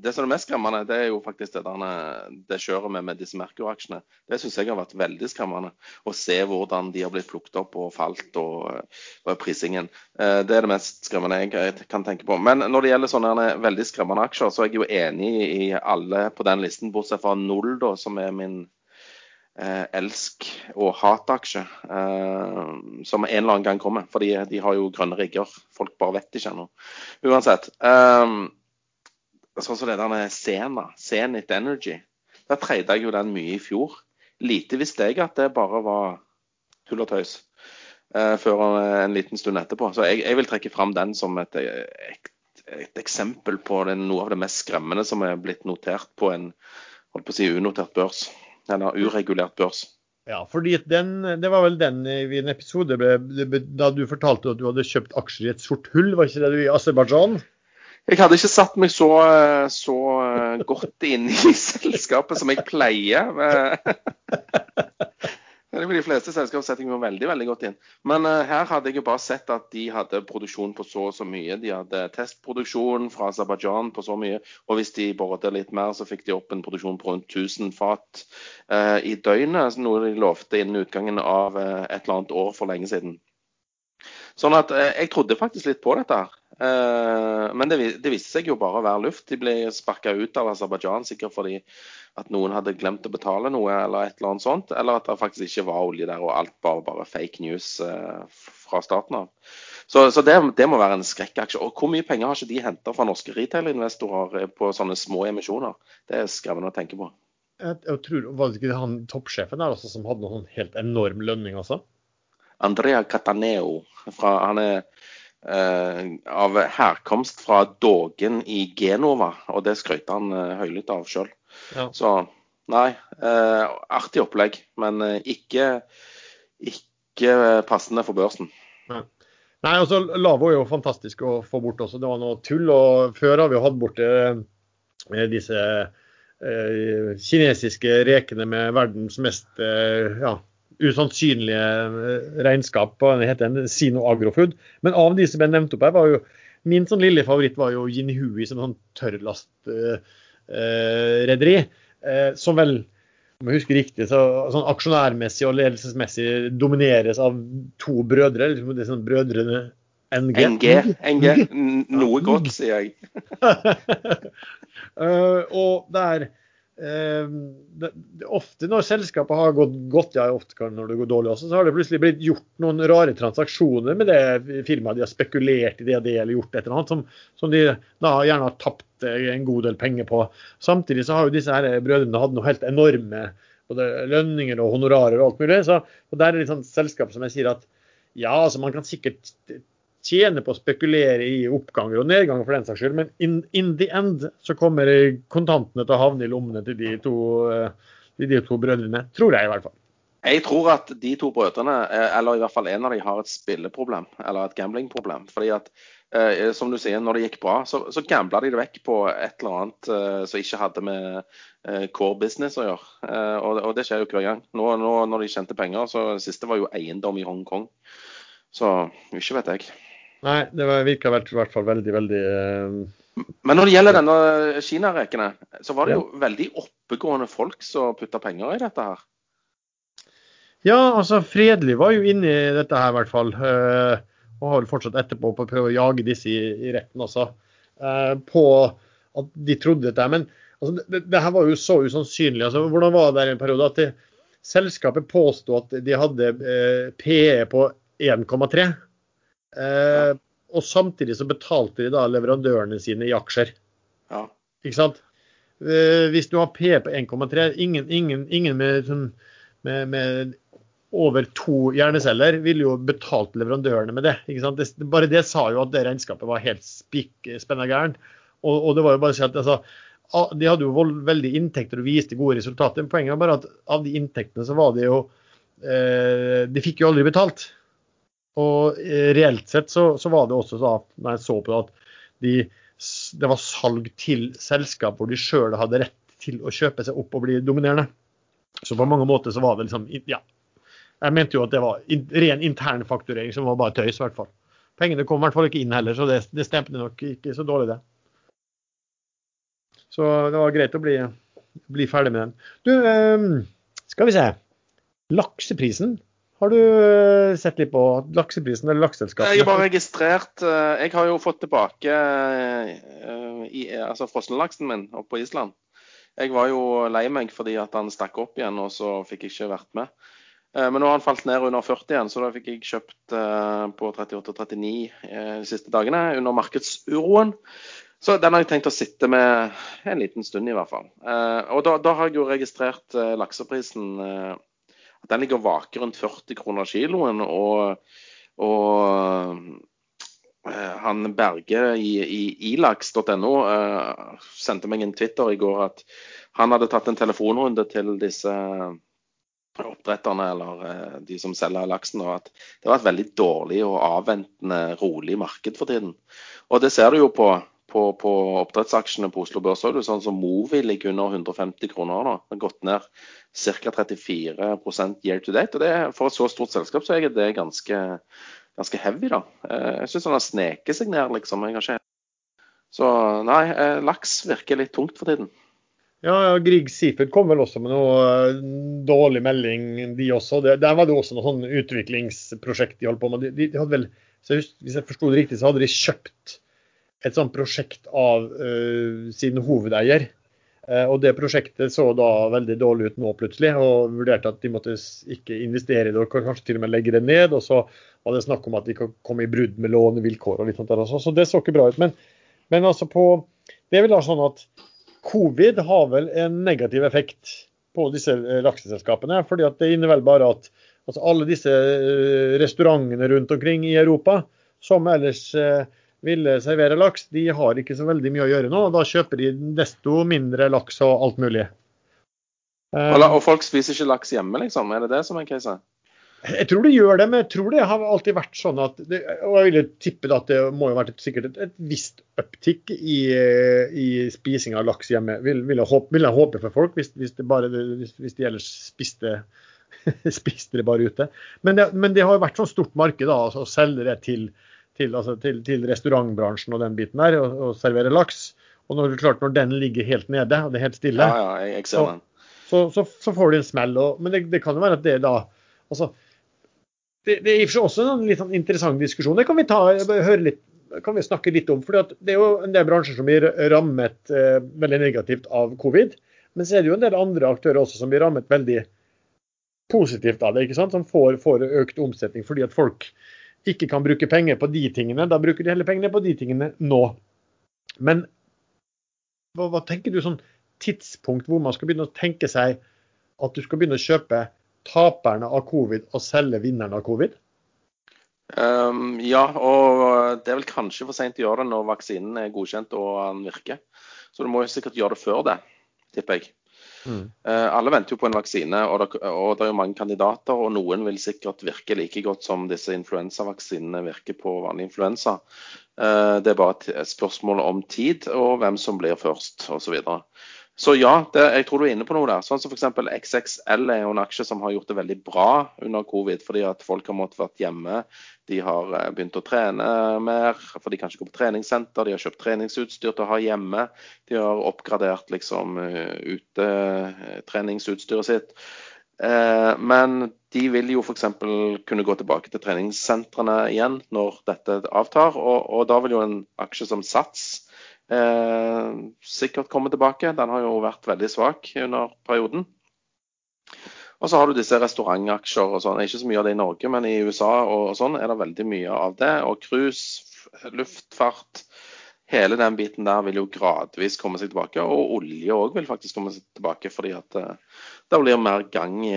det, som er mest skremmende, det er jo faktisk det, der, det kjøret med, med disse Merkur-aksjene. Det syns jeg har vært veldig skremmende. Å se hvordan de har blitt plukket opp og falt, og, og prisingen. Eh, det er det mest skremmende jeg kan tenke på. Men når det gjelder sånne veldig skremmende aksjer, så er jeg jo enig i alle på den listen, bortsett fra Null, da, som er min eh, elsk- og hataksje eh, som en eller annen gang kommer. For de har jo grønne rigger. Folk bare vet ikke ennå. Uansett. Eh, sånn som det der med Sena, Zenit Energy. Der treide jeg jo den mye i fjor. Lite visste jeg at det bare var tull og tøys. Eh, før en liten stund etterpå. Så jeg, jeg vil trekke fram den som et, et, et eksempel på det, noe av det mest skremmende som er blitt notert på en holdt på å si, unotert børs eller uregulert børs. Ja, fordi den, det var vel den i en episode da du fortalte at du hadde kjøpt aksjer i et sort hull, var ikke det du i Aserbajdsjan? Jeg hadde ikke satt meg så, så godt inn i selskapet som jeg pleier. Er de fleste selskap setter jeg meg veldig veldig godt inn. Men uh, her hadde jeg jo bare sett at de hadde produksjon på så og så mye. De hadde testproduksjon fra Aserbajdsjan på så mye. Og hvis de boret litt mer, så fikk de opp en produksjon på rundt 1000 fat uh, i døgnet. Noe de lovte innen utgangen av uh, et eller annet år for lenge siden. Sånn at jeg trodde faktisk litt på dette. her. Men det, det viste seg jo bare å være luft. De ble sparka ut av Aserbajdsjan sikkert fordi at noen hadde glemt å betale noe, eller et eller annet sånt. Eller at det faktisk ikke var olje der, og alt bare, bare fake news eh, fra starten av. Så, så det, det, må være en skrekkaksje. Og hvor mye penger har ikke de henta fra norske retail-investorer på sånne små emisjoner? Det er skremmende å tenke på. Jeg, jeg tror, Var det ikke han toppsjefen der også som hadde noen helt enorm lønning også? Andrea Cataneo. Fra, han er eh, av herkomst fra Dogen i Genova, og det skrøt han eh, høylytt av sjøl. Ja. Så nei, eh, artig opplegg, men eh, ikke, ikke passende for børsen. Nei. Nei, altså Lavo er jo fantastisk å få bort også. Det var noe tull. og Før har vi hatt borte eh, disse eh, kinesiske rekene med verdens mest eh, ja, usannsynlige eh, regnskap. Det heter en Sino Agrofood. Men av de som ble nevnt opp her, var jo min sånn lille favoritt var jo Jinhui som sånn tørrlastrederi. Uh, uh, eh, som vel om jeg husker riktig, så, sånn aksjonærmessig og ledelsesmessig domineres av to brødre. Liksom, det er sånn brødrene NG. NG. NG. Noe godt, sier jeg. uh, og der Ehm, det, det, ofte når selskapet har gått godt, ja ofte når det går dårlig også, så har det plutselig blitt gjort noen rare transaksjoner med det firmaet. De har spekulert i det det, eller gjort et eller annet som, som de da gjerne har tapt eh, en god del penger på. Samtidig så har jo disse her brødrene hatt noe helt enorme både lønninger og honorarer og alt mulig. Så, og der er det et sånt selskap som jeg sier at ja, altså man kan sikkert tjene på å spekulere i oppganger og nedganger for den saks skyld, men in, in, the end så kommer kontantene til å havne i lommene til de to, eh, de to brødrene. Tror jeg i hvert fall. Jeg tror at de to brødrene, eh, eller i hvert fall en av dem, har et spilleproblem, eller et gamblingproblem. Fordi at, eh, som du sier, når det gikk bra, så, så gambla de det vekk på et eller annet eh, som ikke hadde med eh, core business å gjøre. Eh, og, og, det skjer jo hver gang. Nå, nå, når de tjente penger, så det siste var jo eiendom i Hongkong. Så ikke vet jeg. Nei, det virka i hvert fall veldig, veldig uh... Men når det gjelder denne Kina-rekene, så var det jo ja. veldig oppegående folk som putta penger i dette her. Ja, altså Fredelig var jo inne i dette her, i hvert fall. Uh, og har fortsatt etterpå på å prøve å jage disse i, i retten også. Uh, på at de trodde dette. Men altså, det, det, her var jo så usannsynlig. Altså, hvordan var det der en periode at det, selskapet påsto at de hadde PE på 1,3? Eh, og samtidig så betalte de da leverandørene sine i aksjer. Ja. Ikke sant? Eh, hvis du har P på 1,3, ingen, ingen, ingen med, sånn, med, med, over to hjerneceller ville jo betalt leverandørene med det. Det, bare det sa jo at det regnskapet var helt spenna gæren. Og, og, det var jo bare å si at altså, De hadde jo veldig inntekter og viste gode resultater. Men poenget er bare at av de inntektene så var det jo eh, De fikk jo aldri betalt. Og eh, reelt sett så, så var det også da, når jeg så på det, at de, det var salg til selskap hvor de sjøl hadde rett til å kjøpe seg opp og bli dominerende. Så på mange måter så var det liksom Ja. Jeg mente jo at det var in, ren internfakturering som var bare tøys, i hvert fall. Pengene kom i hvert fall ikke inn heller, så det, det stemte nok ikke så dårlig, det. Så det var greit å bli, bli ferdig med den. Du, um, skal vi se. Lakseprisen har du eh, sett litt på lakseprisen eller lakseselskapene? Jeg har bare registrert eh, Jeg har jo fått tilbake eh, altså frossenlaksen min oppe på Island. Jeg var jo lei meg fordi at han stakk opp igjen, og så fikk jeg ikke vært med. Men nå har han falt ned under 40 igjen, så da fikk jeg kjøpt på 38-39 de siste dagene under markedsuroen. Så den har jeg tenkt å sitte med en liten stund, i hvert fall. Og da, da har jeg jo registrert lakseprisen den ligger vaker rundt 40 kroner kiloen. Og, og uh, han Berge i, i ilaks.no uh, eh, sendte meg en Twitter i går at han hadde tatt en telefonrunde til disse oppdretterne eller uh, de som selger laksen, og at det var et veldig dårlig og avventende, rolig marked for tiden. Og det ser du jo på, på, på oppdrettsaksjene på Oslo Børs òg. Sånn som Movi ligger under 150 kroner nå. Har gått ned ca. 34 year to date. og det, For et så stort selskap så er det ganske, ganske heavy. da. Eh, jeg syns han har sneket seg ned, liksom. Jeg har ikke... Så nei, eh, laks virker litt tungt for tiden. Ja, Grieg Seafood kom vel også med noe eh, dårlig melding, de også. Der var det også noe sånn utviklingsprosjekt de holdt på med. De, de hadde vel, jeg husker, Hvis jeg forsto det riktig, så hadde de kjøpt et sånt prosjekt av uh, sin hovedeier. Uh, og det prosjektet så da veldig dårlig ut nå plutselig, og vurderte at de måtte ikke investere i det og kanskje til og med legge det ned. Og så var det snakk om at de kan komme i brudd med lånevilkår og litt sånt der også. Så det så ikke bra ut. Men, men altså på Det vel da sånn at Covid har vel en negativ effekt på disse eh, lakseselskapene. fordi at Det innebærer bare at altså alle disse restaurantene rundt omkring i Europa som ellers ville servere laks, de har ikke så veldig mye å gjøre nå. og Da kjøper de desto mindre laks og alt mulig. Og folk spiser ikke laks hjemme, liksom? Er det det som er casen? Jeg tror det gjør det, men jeg tror det har alltid vært sånn at det, Og jeg ville tippe at det må jo vært et, sikkert et, et visst uptick i, i, spising av laks hjemme. Vil, vil, jeg, håpe, vil jeg håpe for folk, hvis, hvis, bare, hvis, hvis de ellers spiste, spiste, det bare ute. Men det, men det har jo vært sånn stort marked da, altså, å selge det til, til, altså, til, til, restaurantbransjen og den biten der, og, og servere laks. Og når, klart, når den ligger helt nede og det er helt stille, ja, ja, jeg, jeg så, så, så, så, får du en smell. Og, men det, det kan jo være at det da altså, det, det, er i og for seg også en litt sånn interessant diskusjon. Det kan vi, ta, litt, kan vi snakke litt om. for Det er jo en del bransjer som blir rammet eh, veldig negativt av covid. Men så er det jo en del andre aktører også som blir rammet veldig positivt av det. ikke sant? Som får, får økt omsetning fordi at folk ikke kan bruke penger på de tingene. Da bruker de heller pengene på de tingene nå. Men hva, hva tenker du sånn tidspunkt hvor man skal begynne å tenke seg at du skal begynne å kjøpe taperne av covid og selge vinnerne av covid? Um, ja, og det er vel kanskje for seint å gjøre det når vaksinen er godkjent og den virker. Så du må jo sikkert gjøre det før det, tipper jeg. Mm. Uh, alle venter jo på en vaksine, og det, og det, er jo mange kandidater. Og noen vil sikkert virke like godt som disse influensavaksinene virker på vanlig influensa. Uh, det er bare et spørsmål om tid og hvem som blir først, osv. Så ja, det, jeg tror du er inne på noe der. Sånn som f.eks. XXL er jo en aksje som har gjort det veldig bra under covid, fordi at folk har måttet vært hjemme. De har eh, begynt å trene mer, for de kan ikke gå på treningssenter. De har kjøpt treningsutstyr til å ha hjemme. De har oppgradert liksom eh, utetreningsutstyret sitt. Eh, men de vil jo f.eks. kunne gå tilbake til treningssentrene igjen når dette avtar. Og, og da vil jo en aksje som Sats sikkert komme tilbake. Den har jo vært veldig svak under perioden. Og så har du disse restaurantaksjer og sånn. Ikke så mye av det i Norge, men i USA og sånn er det veldig mye av det. Og cruise, luftfart, hele den biten der vil jo gradvis komme seg tilbake. Og olje òg vil faktisk komme seg tilbake, fordi at eh, det blir mer gang i,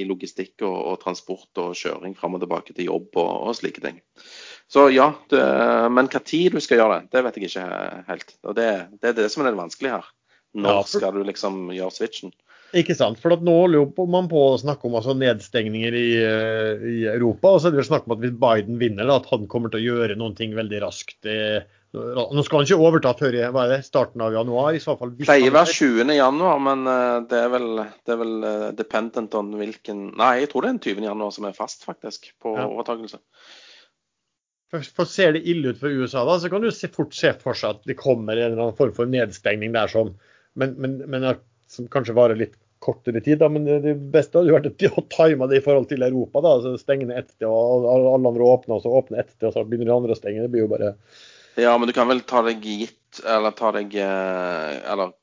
i logistikk og, og, transport og kjøring fram og tilbake til jobb og, og slike ting. Så ja, det, men tid du skal gjøre det, det vet jeg ikke helt. Og det, det er det som er det vanskelige her. Når skal du liksom gjøre switchen? Ikke sant. For nå holder man på å snakke om altså nedstengninger i, eh, i, Europa. Og så er det snakk om at hvis Biden vinner, da, at han kommer til å gjøre noen ting veldig raskt. Det, nå skal han ikke overta før hva er det, starten av januar. i så fall. Pleier å være 20. januar, men eh, det er vel, det er vel eh, dependent on hvilken Nei, jeg tror det er den 20. januar som er fast, faktisk, på ja. overtakelse. For Ser det ille ut for USA, da, så kan du fort se for seg at det kommer en eller annen form for nedstengning der som, men, men, men som kanskje varer litt kortere tid. Da. Men det beste hadde vært å time det i forhold til Europa. da, altså Stenge ned ett sted, og alle andre åpner, og så åpne ett sted, og så begynner de andre å stenge. Det blir jo bare Ja, men du kan vel ta deg gitt, eller ta deg eh, Eller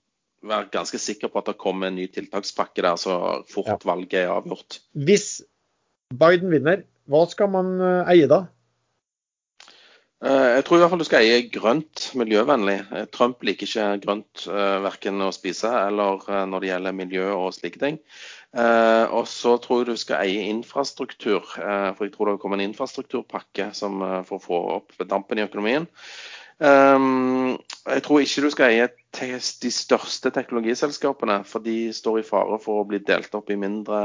være ganske sikker på at det kommer en ny tiltakspakke der så fort ja. valget er avgjort. Hvis Biden vinner, hva skal man eh, eie da? Eh, jeg tror i hvert fall du skal eie grønt, miljøvennlig. Eh, Trump liker ikke grønt uh, verken å spise eller når det gjelder miljø og slike ting. og så tror jeg du skal eie infrastruktur, for jeg tror det kommer en infrastrukturpakke som, for å få opp dampen i økonomien. Um, Jeg tror ikke du skal eie de største teknologiselskapene, for de står i fare for å bli delt opp i mindre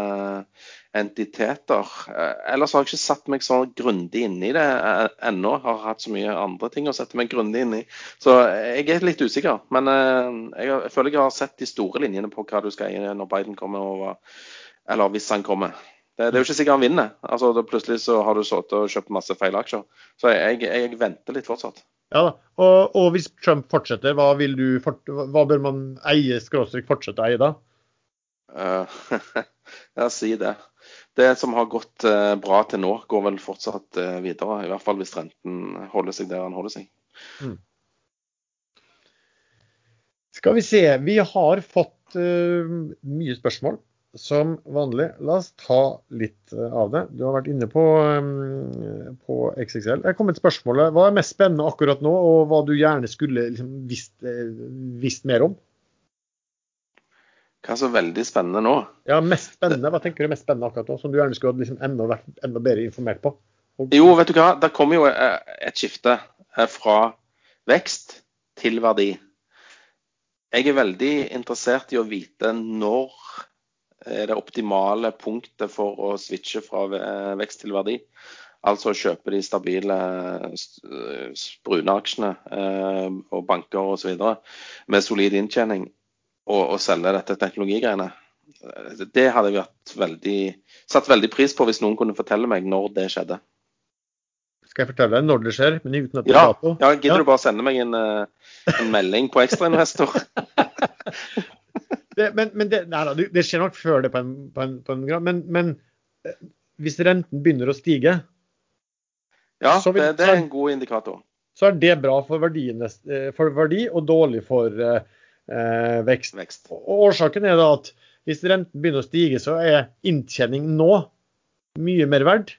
entiteter. Eh, ellers har jeg ikke satt meg så grundig inn i det eh, ennå. Har hatt så mye andre ting å sette meg grundig inn i. Så jeg er litt usikker. Men jeg, føler jeg har sett de store linjene på hva du skal eie når Biden kommer over, eller hvis han kommer. Det, er jo ikke sikkert han vinner. Altså, plutselig så har du sittet og kjøpt masse feil aksjer. Så jeg, jeg venter litt fortsatt. Ja da. Og, og, hvis Trump fortsetter, hva, vil du, hva bør man eie, skråstrek fortsette å eie da? Uh, ja, si det. Det som har gått uh, bra til nå, går vel fortsatt uh, videre. I hvert fall hvis renten holder seg der den holder seg. Mm. Skal vi se. Vi har fått mye spørsmål som vanlig. La oss ta litt eh, av det. Du har vært inne på, um, på XXL. Jeg kom et spørsmål. Hva er mest spennende akkurat nå, og hva du gjerne skulle liksom, visst, eh, visst, mer om? Hva er så veldig spennende nå? Ja, mest spennende. Hva tenker du er mest spennende akkurat nå, som du gjerne skulle liksom, enda, vært enda bedre informert på? Og... Jo, vet du hva. Det kommer jo eh, et skifte fra vekst til verdi. Jeg er veldig interessert i å vite når er det optimale punktet for å switche fra vekst til verdi. Altså å kjøpe de stabile brune aksjene eh, og banker osv. med solid inntjening, og, og selge dette teknologigreiene. Det hadde jeg veldig, satt veldig pris på hvis noen kunne fortelle meg når det skjedde. Skal jeg fortelle deg når det skjer? men uten at det ja, dato? Ja, Gidder ja. du bare sende meg en, eh, en melding på ekstrainvestor? det, men, men det, nei, det, skjer nok før det på en, på en, på en grad. Men, men, eh, hvis renten begynner å stige Ja, vil, det, det, er en god indikator. Så er det bra for, eh, for verdi og dårlig for eh, eh, vekst. vekst. Og årsaken er da at hvis renten begynner å stige, så er inntjening nå mye mer verdt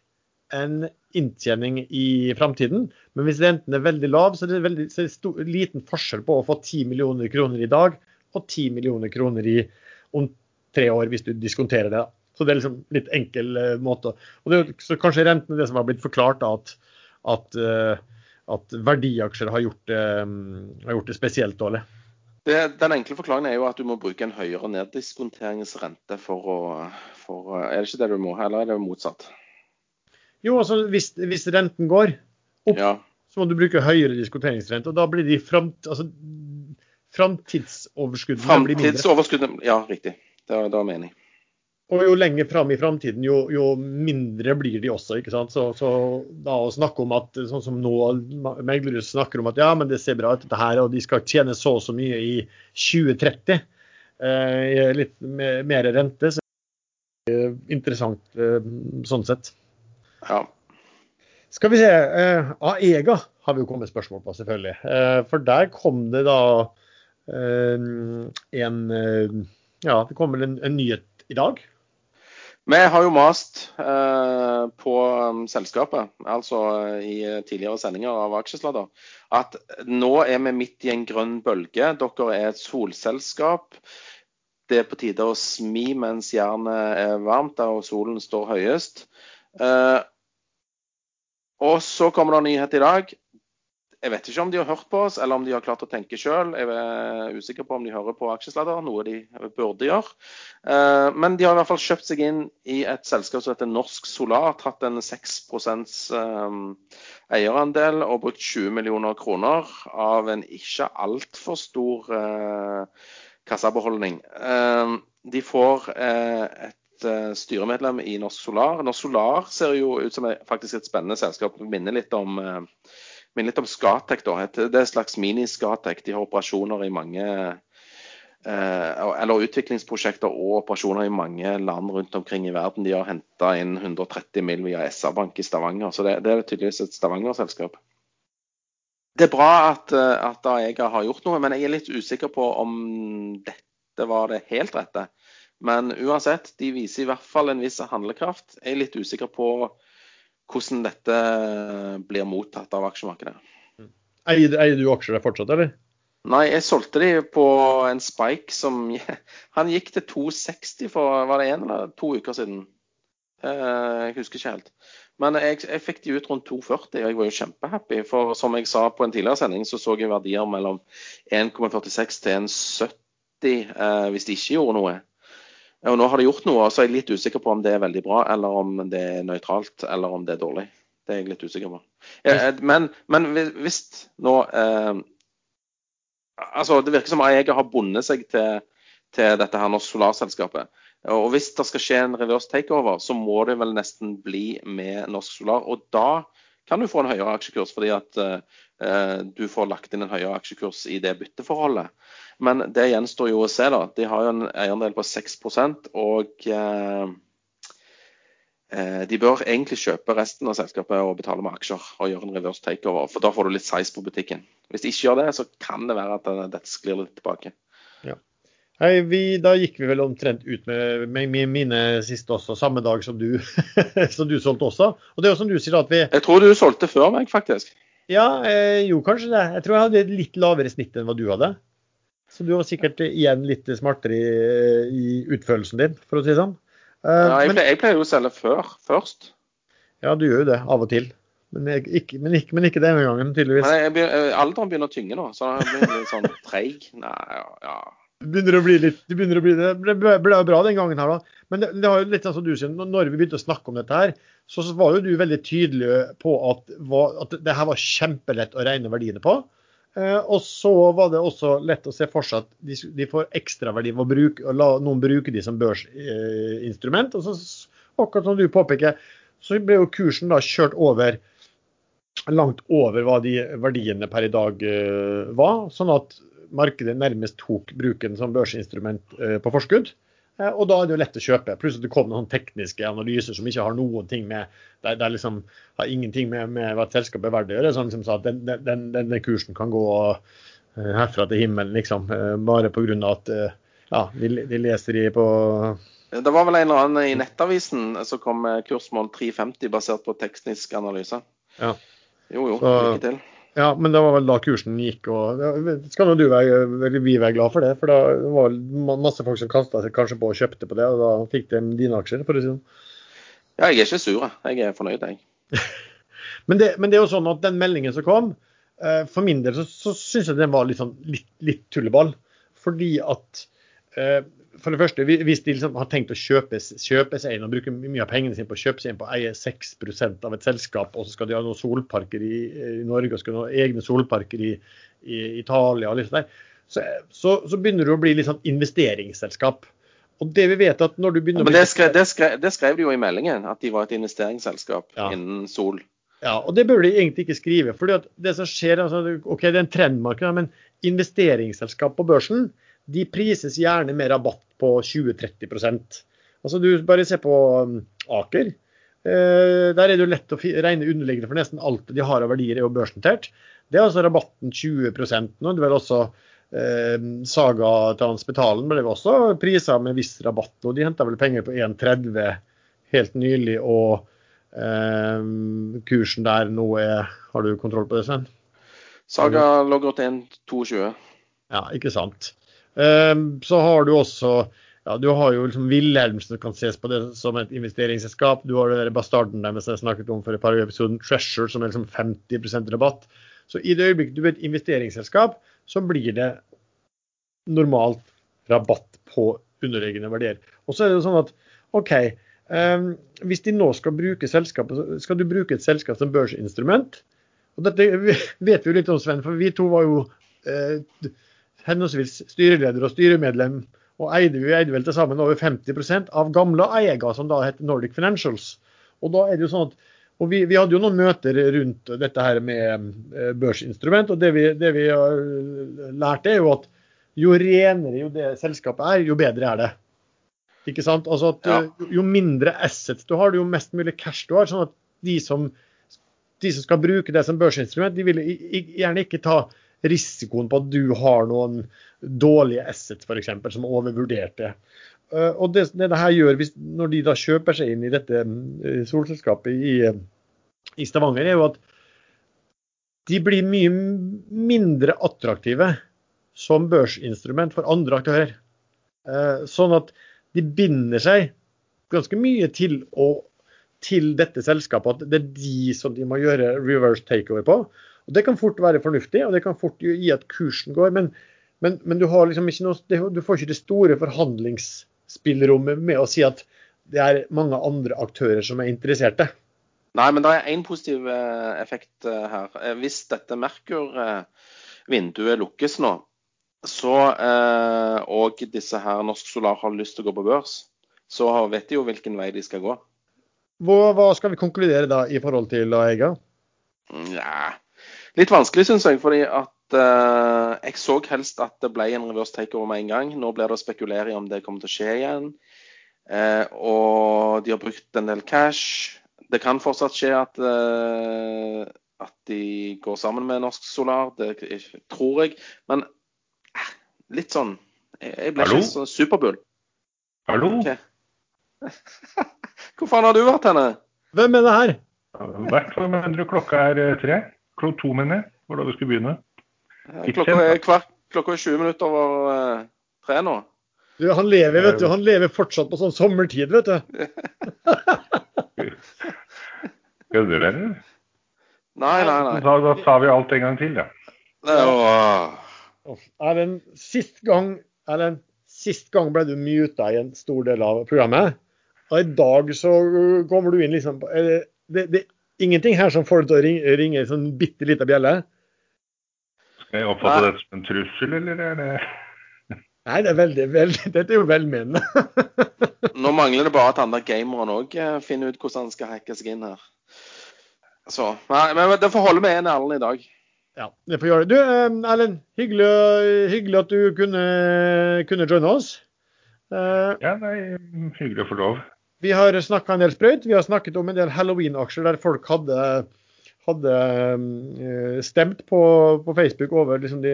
enn inntjening i framtiden. Men hvis renten er veldig lav, så er det, veldig, så er det stor, liten forskjell på å få 10 millioner kroner i dag og 10 millioner kroner i om tre år, hvis du diskonterer det. Så det er liksom litt enkel uh, måte. Og det, så kanskje renten er det som har blitt forklart, at, at, uh, at verdiaksjer har gjort, uh, har gjort, det spesielt dårlig. Det, den enkle forklaringen er jo at du må bruke en høyere neddiskonteringsrente for å for, Er det ikke det du må, eller er det motsatt? Jo, altså hvis, hvis renten går opp, ja. så må du bruke høyere diskonteringsrente. Og da blir de framt... Altså, framtidsoverskuddene Framtidsoverskuddene, ja riktig. Det var, mening. Og jo lenger fram i framtiden, jo, jo, mindre blir de også. ikke sant? Så, så, da å snakke om at sånn som nå meglere snakker om at ja, men det ser bra ut dette her, og de skal tjene så og så mye i 2030, eh, litt mer rente, så er det interessant eh, sånn sett. Ja. Skal vi se. Eh, Aega har vi jo kommet spørsmål på, selvfølgelig. Eh, for der kom det da en eh, Ja, det kommer en, en nyhet i dag. Vi har jo mast eh, på um, selskapet, altså i tidligere sendinger av Aksjesladder, at nå er vi midt i en grønn bølge. Dere er et solselskap. Det er på tide å smi mens jernet er varmt og solen står høyest. Eh, og så kommer det en nyhet i dag. Jeg vet ikke om de har hørt på oss, eller om de har klart å tenke sjøl. Jeg er usikker på om de hører på Aksjesladder, noe de burde gjøre. Eh, men de har i hvert fall kjøpt seg inn i et selskap som heter Norsk Solar. Tatt en 6 eh, eierandel og brukt 20 millioner kroner av en ikke altfor stor eh, kassabeholdning. De får et styremedlem i Norsk Solar. Norsk Solar ser jo ut som faktisk et spennende selskap. Minner litt om minner litt om Skatek. Det er et slags mini-Skatek. De har operasjoner i mange eh, eller utviklingsprosjekter og operasjoner i mange land rundt omkring i verden. De har henta inn 130 mill. via SR-Bank i Stavanger, så det, det er tydeligvis et Stavanger-selskap. Det er bra at, eh, at Aega har gjort noe, men jeg er litt usikker på om dette var det helt rette. Men uansett, de viser i hvert fall en viss handlekraft. Jeg er litt usikker på hvordan dette blir mottatt av aksjemarkedet. Eier, eier du aksjer der fortsatt, eller? Nei, jeg solgte de på en spike som Han gikk til 2,60 for var det en eller to uker siden. Eh, Jeg husker ikke helt. Men jeg, jeg fikk de ut rundt 2,40, og jeg var jo kjempehappy. For som jeg sa på en tidligere sending, så så jeg verdier mellom 1,46 til 1,70 eh, hvis de ikke gjorde noe. Og nå har de gjort noe, og så er jeg litt usikker på om det er veldig bra, eller om det er nøytralt, eller om det er dårlig. Det er jeg litt usikker på. Eh, men, men hvis nå eh, Altså, det virker som AEG har bundet seg til, til dette her Norsk Solarselskapet. Og hvis det skal skje en reverse takeover, så må det vel nesten bli med Norsk Solar. Og da kan du få en høyere aksjekurs, fordi at eh, du får lagt inn en høyere aksjekurs i det bytteforholdet. Men det gjenstår jo å se, da. De har jo en eierandel på 6% og eh, eh, de bør egentlig kjøpe resten av selskapet og betale med aksjer og gjøre en reverse takeover, for da får du litt size på butikken. Hvis de ikke gjør det, så kan det være at eh, dette sklir litt tilbake. Hei, vi, da gikk vi vel omtrent ut med, med, med mine siste også, samme dag som du, som du solgte også. Og det er jo som du sier at vi Jeg tror du solgte før meg, faktisk. Ja, eh, jo kanskje det. Jeg tror jeg hadde et litt lavere snitt enn hva du hadde. Så du var sikkert igjen litt smartere i, i utførelsen din, for å si det sånn. Eh, Ja, jeg, men, jeg pleier jo å selge før, først. ja, du gjør jo det av og til. Men, ikke, men, ikke, men ikke denne gangen, tydeligvis. Men jeg, begynner- eh, alderen begynner å tynge nå, så jeg blir litt sånn treig. Nei, ja, ja. Det begynner å bli litt, det begynner å bli, det ble, ble ble bra den gangen her, da. Men det, det har jo litt sånn som du sier, når vi begynte å snakke om dette her, så, så var jo du veldig tydelig på at, at det her var kjempelett å regne verdiene på. Eh, og så var det også lett å se for seg at de, de får ekstraverdi ved å bruke, la noen bruke de som børsinstrument. og så, akkurat som du påpeker, så ble jo kursen da kjørt over langt over hva de verdiene per i dag uh, var. Sånn at markedet nærmest tok bruken som børsinstrument uh, på forskudd. Uh, Og da er det jo lett å kjøpe. Pluss at det kom noen tekniske analyser som ikke har noen ting med det, det liksom, har ingenting med, med hva et selskap er verdt å gjøre. Sånn som sa at den, den, den, denne kursen kan gå herfra til himmelen, liksom. Bare pga. at ja, de, de leser i på Det var vel en eller annen i Nettavisen som kom med kursmål 350 basert på teknisk analyse. Ja. Jo, jo. Så- Lykke til. Ja, men det var vel da kursen gikk, og ja, skal nå du være, vi være glad for det. For da var det masse folk som kasta seg kanskje på og kjøpte på det, og da fikk de dine aksjer, for å si det sånn. Ja, jeg er ikke sur. jeg. Jeg er fornøyd, jeg. Men det, men det er jo sånn at den meldingen som kom, eh, for min del så, så syns jeg den var litt, sånn, litt, litt tulleball. Fordi at eh, for det første, hvis de liksom har tenkt å kjøpe, kjøpe seg inn og bruke mye av pengene sine på å kjøpe seg inn på å eie 6% av et selskap, og så skal de ha noen solparker i, i Norge og skal ha noen egne solparker i, i Italia og litt der, så, så, så begynner det å bli litt sånn investeringsselskap. Og det vi vet at når du begynner ja, Men det skrev, det, skrev, det skrev de jo i meldingen, at de var et investeringsselskap Ja. innen sol. Ja, og det bør de egentlig ikke skrive. at det som skjer, altså, ok, det er en trendmarked, men investeringsselskap på børsen de prises gjerne med rabatt på 20-30% Altså Du bare se på um, Aker. Eh, der er det jo lett å regne underliggende for nesten alt de har av verdier er jo børsnotert. Det er altså rabatten 20 nå. Det er vel også eh, Saga Transpitalen ble vel også priser med viss rabatt. og De henta vel penger på 1,30 helt nylig. og Eh, kursen der nå er Har du kontroll på det, Sven? Saga lå godt til 1,22. Ja, ikke sant. Eh, så har du også ja, Du har jo liksom Wilhelmsen kan ses på det som et investeringsselskap. Du har det bastarden der som jeg snakket om for et par episoder, Treasure, som er liksom 50% rabatt. Så i det øyeblikket du er et investeringsselskap, så blir det normalt rabatt på underliggende verdier. Og så er det jo sånn at OK, um, hvis de nå skal bruke selskapet, skal du bruke et selskap som børsinstrument. Og dette vet vi jo litt om, Sven, for vi to var jo eh, henholdsvis styreleder og styremedlem, og eide, vi eide vel til sammen over 50% av gamle eier som da het Nordic Financials. Og da er det jo sånn at og vi, vi hadde jo noen møter rundt dette her med eh, børsinstrument, og det vi, det vi har lært, er jo at jo renere jo det selskapet er, jo bedre er det. Ikke sant? Altså at Ja. eh, Jo mindre assets du har, jo mest mulig cash du har. sånn at de som, de som skal bruke det som børsinstrument, de vil gjerne ikke ta risikoen på at du har noen dårlige assets f.eks. som er overvurderte. Eh, og det, det det her gjør hvis, når de da kjøper seg inn i dette eh, solselskapet i, i Stavanger, er jo at de blir mye mindre attraktive som børsinstrument for andre aktører. Eh, Sånn at de binder seg ganske mye til å til dette selskapet at det er de som de må gjøre reverse takeover på. Og Det kan fort være fornuftig, og det kan fort gi at kursen går. Men, men, men du, har liksom ikke noe, du får ikke det store forhandlingsspillrommet med å si at det er mange andre aktører som er interesserte. Nei, men det er én positiv eh, effekt eh, her. Eh, hvis dette Merkur-vinduet lukkes nå, så, og disse her Norsk Solar har lyst til å gå på børs, så vet de jo hvilken vei de skal gå. Hva, hva skal vi konkludere da i forhold til Aega? Ja, litt vanskelig, syns jeg. fordi at uh, jeg så helst at det ble en reverse takeover med en gang. Nå blir det å spekulere i om det kommer til å skje igjen. Uh, og de har brukt en del cash. Det kan fortsatt skje at, uh, at de går sammen med Norsk Solar, det tror jeg. Men litt sånn Jeg ble Hallo? ikke så superbull. Hallo? Okay. Hvor faen har du vært henne? Hvem er det her? Vært du klokka er tre. Klokka to, mener jeg. Var da du skulle begynne. Klokka er, kvart, klokka er 20 minutter over uh, tre nå. Du, han lever vet du, han lever fortsatt på sånn sommertid, vet du. Kødder dere? Nei, nei, nei. Da, da tar vi alt en gang til. Ja. Erlend, sist gang Erlend, sist gang ble du muta i en stor del av programmet. Og i dag så kommer du inn liksom det, det, er ingenting her som får deg til å ringe, ringe en sånn bitte lita bjelle? Skal jeg oppfatte dette som en trussel, eller er det Nei, det er veldig, veldig, dette er jo velmenende. Nå mangler det bare at andre gameren òg eh, finner ut hvordan han skal hacke seg inn her. Så, nei, men Det får holde med en Erlend i dag. Ja, det får gjøre det. Du, eh, Erlend, hyggelig, hyggelig, at du kunne, kunne joine oss. Uh, ja, nei, hyggelig å få lov. Vi har snakka en del sprøyt. Vi har snakket om en del halloween-aksjer der folk hadde hadde eh, stemt på, på Facebook over liksom de,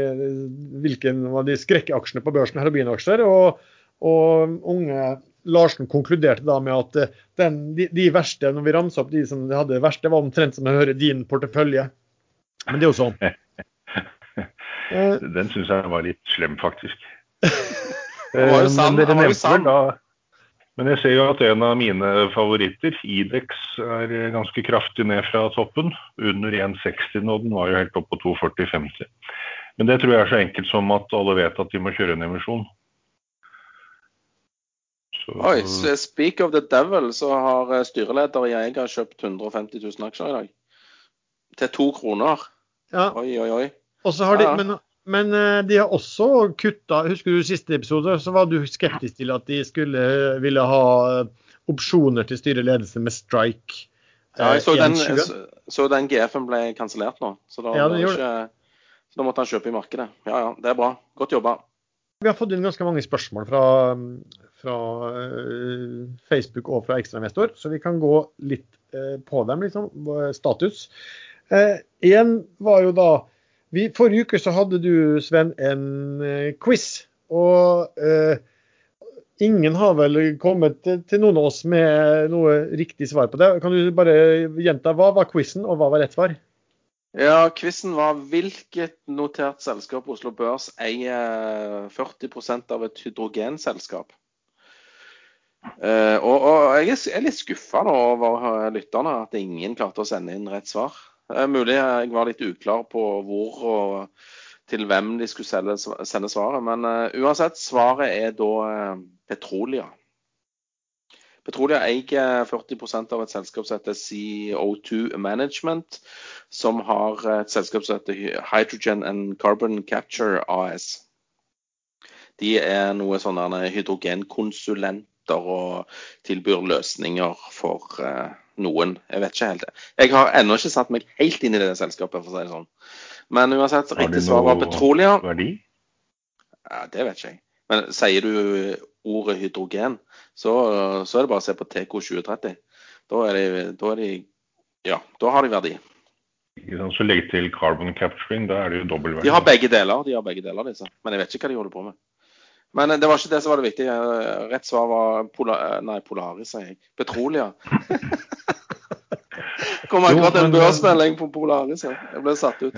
hvilken var de skrekkaksjene på børsen, halloween-aksjer. Og, og, unge Larsen konkluderte da med at eh, den, de, de, verste, når vi ramsa opp de som hadde det verste, var omtrent som å høre din portefølje. Men det er jo sånn. Den syns jeg var litt slem, faktisk. det var jo sann. Han var jo sann. Men jeg ser jo at en av mine favoritter, Idex, er ganske kraftig ned fra toppen. Under 1,60 nå. Den var jo helt opp på 2,40-50. Men det tror jeg er så enkelt som at alle vet at de må kjøre en emisjon. Så... Oi, speak of the devil, så har eh, styreleder i Eiga kjøpt 150 000 aksjer i dag. Til to kroner. Ja. Oi, oi, oi. Og så har de, ja. men men eh, de har også kutta Husker du siste episode, så var du skeptisk til at de skulle ville ha eh, opsjoner til styreledelse med strike. Ja, jeg så, eh, den, så, så den GF-en ble kansellert nå. Så da, ja, ikke, så da måtte han kjøpe i markedet. Ja ja, det er bra. Godt jobba. Vi har fått inn ganske mange spørsmål fra, fra Facebook og fra ekstrainvestor, så vi kan gå litt på dem, liksom. Status. Én var jo da vi, forrige uke så hadde du, Sven, en uh, quiz. Og uh, ingen har vel kommet til, noen av oss med noe riktig svar på det. Kan du bare gjenta hva var quizen, og hva var rett svar? Ja, Quizen var hvilket notert selskap Oslo Børs eier 40% av et hydrogenselskap. Uh, og, og, jeg er litt skuffa over lytterne, at ingen klarte å sende inn rett svar. Det er mulig jeg var litt uklar på hvor og til hvem de skulle sende, sende svaret. Men uh, uansett, svaret er da uh, Petrolia. Petrolia eier 40% av et selskap som heter CO2 Management, som har et selskap som heter Hydrogen and Carbon Capture AS. De er noe sånne hydrogenkonsulenter og tilbyr løsninger for eh, noen. Jeg vet ikke helt. Jeg har ennå ikke satt meg helt inn i det selskapet, for å si det sånn. Men uansett, riktig svar var noe Verdi? Ja, det vet ikke jeg. Men sier du ordet hydrogen, så, så er det bare å se på TK 2030. Da er de, da er de Ja, da har de verdi. Så legg til carbon capturing, da er det jo dobbel verdi. De har begge deler, de har begge deler disse. Men jeg vet ikke hva de holder på med. Men det var ikke det som var det viktige. Rett svar var pola, nei, Polaris, sier jeg. Petrolia. kom akkurat en børsmelding på Polaris. Jeg ble satt ut.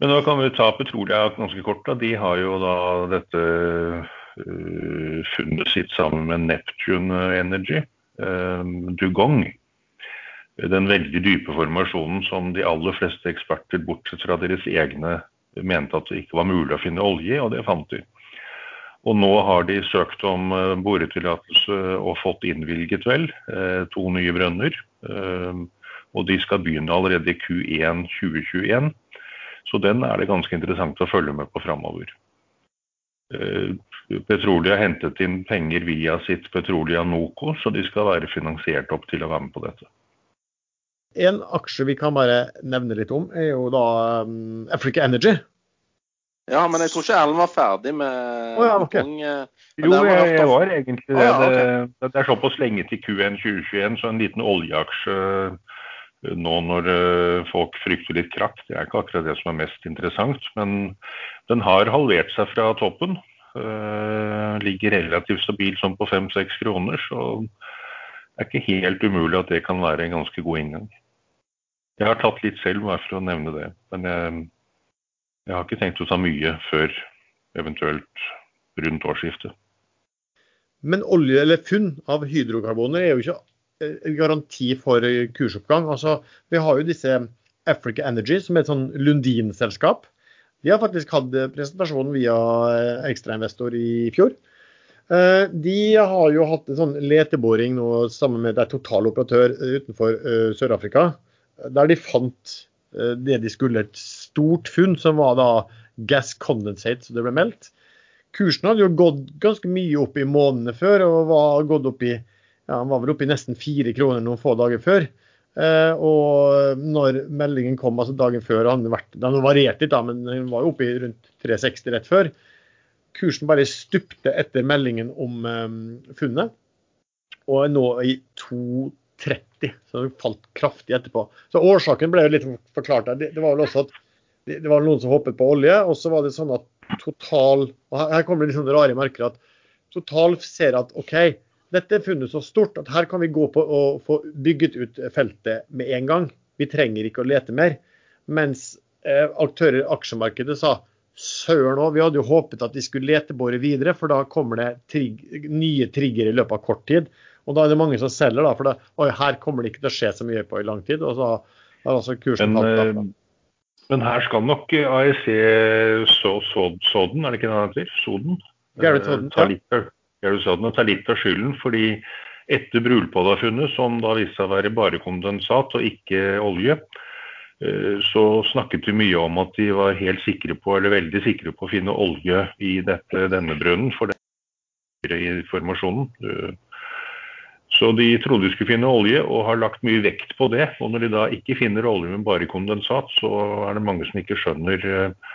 Men nå kan vi ta Petrolia ganske kort. da. De har jo da dette uh, funnet sitt sammen med Neptune Energy, uh, Dugong. den veldig dype formasjonen som de aller fleste eksperter, bortsett fra deres egne, mente at det ikke var mulig å finne olje i, og det fant de. Og nå har de søkt om eh, boretillatelse og fått innvilget vel eh, to nye brønner. Eh, og de skal begynne allerede i Q1 2021. Så den er det ganske interessant å følge med på framover. Petrolia har hentet inn penger via sitt Petrolia Noco, så de skal være finansiert opp til å være med på dette. En aksje vi kan bare nevne litt om, er jo da um, Africa Energy. Ja, men jeg tror ikke Erlend var ferdig med oh, ja, okay. Ung, Jo, jeg, jeg, var egentlig det. Oh, ja, okay. det. Det er såpass lenge til Q1 2021, så en liten oljeaksje eh, nå når eh, folk frykter litt krakk, det er ikke akkurat det som er mest interessant. Men den har halvert seg fra toppen. Uh, ligger relativt stabil sånn på 5-6 kroner, så det er ikke helt umulig at det kan være en ganske god inngang. Jeg har tatt litt selv, bare for å nevne det. Men jeg, jeg har ikke tenkt å ta mye før eventuelt rundt årsskiftet. Men olje eller funn av hydrokarboner er jo ikke en garanti for kursoppgang. Altså, vi har jo disse Africa Energy, som er et sånn Lundin-selskap. De har faktisk hatt presentasjonen via ekstrainvestor i fjor. Eh, de har jo hatt en sånn leteboring nå sammen med en totaloperatør utenfor eh, Sør-Afrika der de fant eh, det de skulle, stort funn, som var da gas condensate, så det ble meldt. Kursen hadde jo gått ganske mye opp i månedene før, og var gått opp i ja, han var vel oppe i nesten fire kroner noen få dager før. Eh, og når meldingen kom altså dagen før, han vært, den varierte litt, da, men den var jo oppe i rundt 360 rett før. Kursen bare stupte etter meldingen om eh, funnet, og er nå i 2,30, så det falt kraftig etterpå. Så Årsaken ble jo litt forklart der. Det, det var vel også at det, var noen som hoppet på olje, og så var det sånn at Total og Her kommer det litt sånne rare merker at Total ser at OK, dette er funnet så stort at her kan vi gå på og få bygget ut feltet med en gang. Vi trenger ikke å lete mer. Mens eh, aktører i aksjemarkedet sa søren òg, vi hadde jo håpet at de skulle letebore videre, for da kommer det trig nye trigger i løpet av kort tid. Og da er det mange som selger, da, for da, oi, her kommer det ikke til å skje så mye på i lang tid. og så har altså kursen tatt, tatt da. Eh, men her skal nok AEC Soden, er det ikke det han heter? Soden? Gareth Soden, ta litt, Gareth litt av skylden. fordi etter Brulpodda-funnet, som da viste seg å være bare kondensat og ikke olje, eh, så snakket vi mye om at de var helt sikre på, eller veldig sikre på å finne olje i dette, denne brønnen. For det er i formasjonen. Så de trodde de skulle finne olje, og har lagt mye vekt på det. Og når de da ikke finner olje, men bare kondensat, så er det mange som ikke skjønner eh,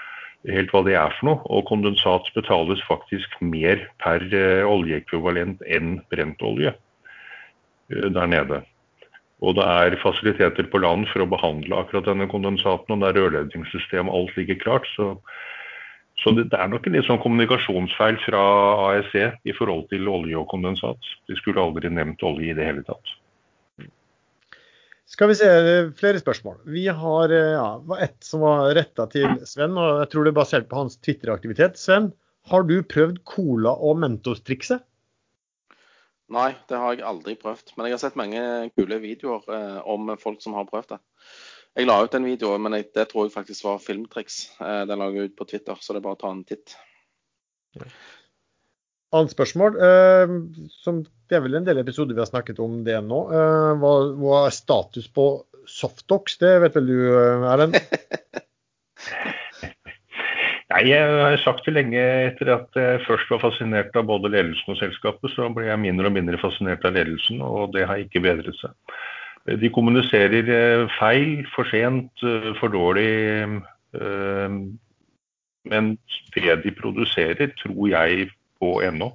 helt hva det er for noe. Og kondensat betales faktisk mer per eh, oljeekvivalent enn brent olje eh, der nede. Og det er fasiliteter på land for å behandle akkurat denne kondensaten, og det er rørledningssystem, alt ligger klart. så så det, det, er nok en litt sånn kommunikasjonsfeil fra ASC e i forhold til olje og kondensat. De skulle aldri nevnt olje i det hele tatt. Skal vi se flere spørsmål. Vi har ja, ett som var retta til Sven, og jeg tror det er basert på hans Twitter-aktivitet. Sven, har du prøvd Cola og Mentos-trikset? Nei, det har jeg aldri prøvd. Men jeg har sett mange kule videoer eh, om folk som har prøvd det. Jeg la ut en video, men jeg, det tror jeg faktisk var filmtriks. Eh, den la jeg ut på Twitter, så det er bare å ta en titt. Ja. Annet spørsmål. Eh, som, det er vel en del episoder vi har snakket om det nå. Eh, hva, hva, er status på Softox? Det vet vel du, eh, Erlend? Nei, jeg har sagt det lenge etter at jeg først var fascinert av både ledelsen og selskapet, så ble jeg mindre og mindre fascinert av ledelsen, og det har ikke bedret seg. De kommuniserer eh, feil, for sent, eh, for dårlig. Eh, men det de produserer, tror jeg på ennå.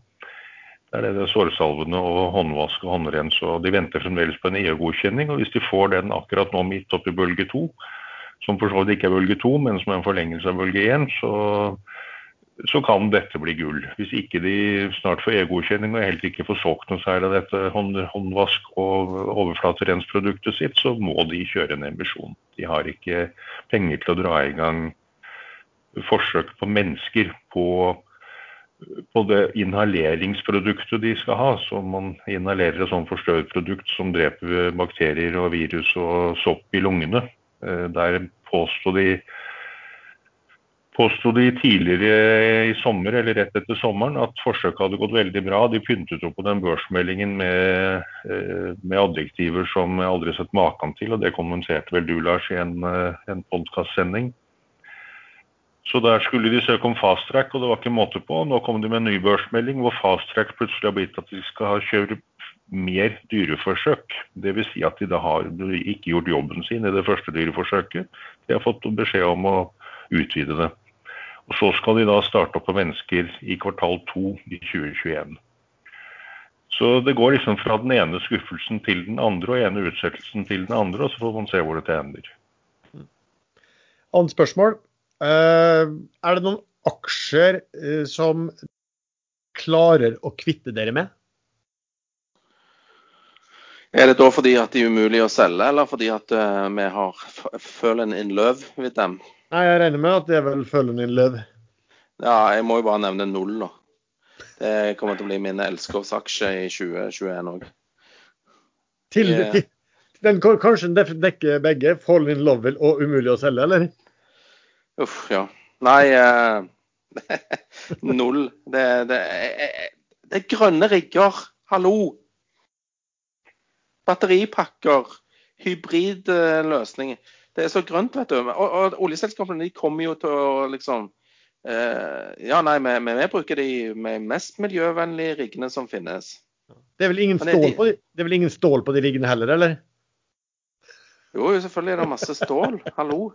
Det er det, sårsalvene og håndvask og håndrens. og De venter fremdeles på en EU-godkjenning. og Hvis de får den akkurat nå midt oppi bølge to, som for så vidt ikke er bølge to, men som er en forlengelse av bølge én, så så kan dette bli gull. Hvis ikke de snart får EU-godkjenning og helt ikke får solgt noe særlig av dette håndvask- og overflaterensproduktet sitt, så må de kjøre en emisjon. De har ikke penger til å dra i gang forsøk på mennesker på på det inhaleringsproduktet de skal ha. Så man inhalerer et sånt forstørret produkt som dreper bakterier og virus og sopp i lungene. Eh, Der påsto de påsto de tidligere i sommer, eller rett etter sommeren, at forsøket hadde gått veldig bra. De pyntet opp på den børsmeldingen med, eh, med adjektiver som jeg aldri har sett maken til, og det kommenterte vel du, Lars, i en, eh, en podkastsending. Så der skulle de søke om fast track, og det var ikke måte på. Nå kom de med en ny børsmelding hvor fast track plutselig har blitt at de skal kjøre mer dyreforsøk. Dvs. Si at de da har ikke gjort jobben sin i det første dyreforsøket. De har fått beskjed om å utvide det. Og Så skal de da starte opp på mennesker i kvartal to i 2021. Så det går liksom fra den ene skuffelsen til den andre og ene utsettelsen til den andre, og så får man se hvor dette ender. Annet spørsmål. Eh, er det noen aksjer eh, som klarer å kvitte dere med? Er det da fordi at de er umulige å selge, eller fordi at eh, vi har føler en in love with dem? Nei, jeg regner med at det er vel følgen din løv. Ja, jeg må jo bare nevne null, da. Det kommer til å bli min elskovsaksje i 2021 òg. Yeah. den kanskje dek- dekker begge, Fall in Love og Umulig å selge, eller? Uff, ja. Nei eh, Null. Det, det, det er grønne rigger. Hallo. Batteripakker. Hybridløsninger. Det er så grønt, vet du. Og, og oljeselskapene de kommer jo til å liksom eh, Ja, nei, vi, vi, bruker de med mest miljøvennlige riggene som finnes. Det er det stål de- på de, det er vel ingen stål på de riggene heller, eller? Jo, selvfølgelig er det masse stål. Hallo.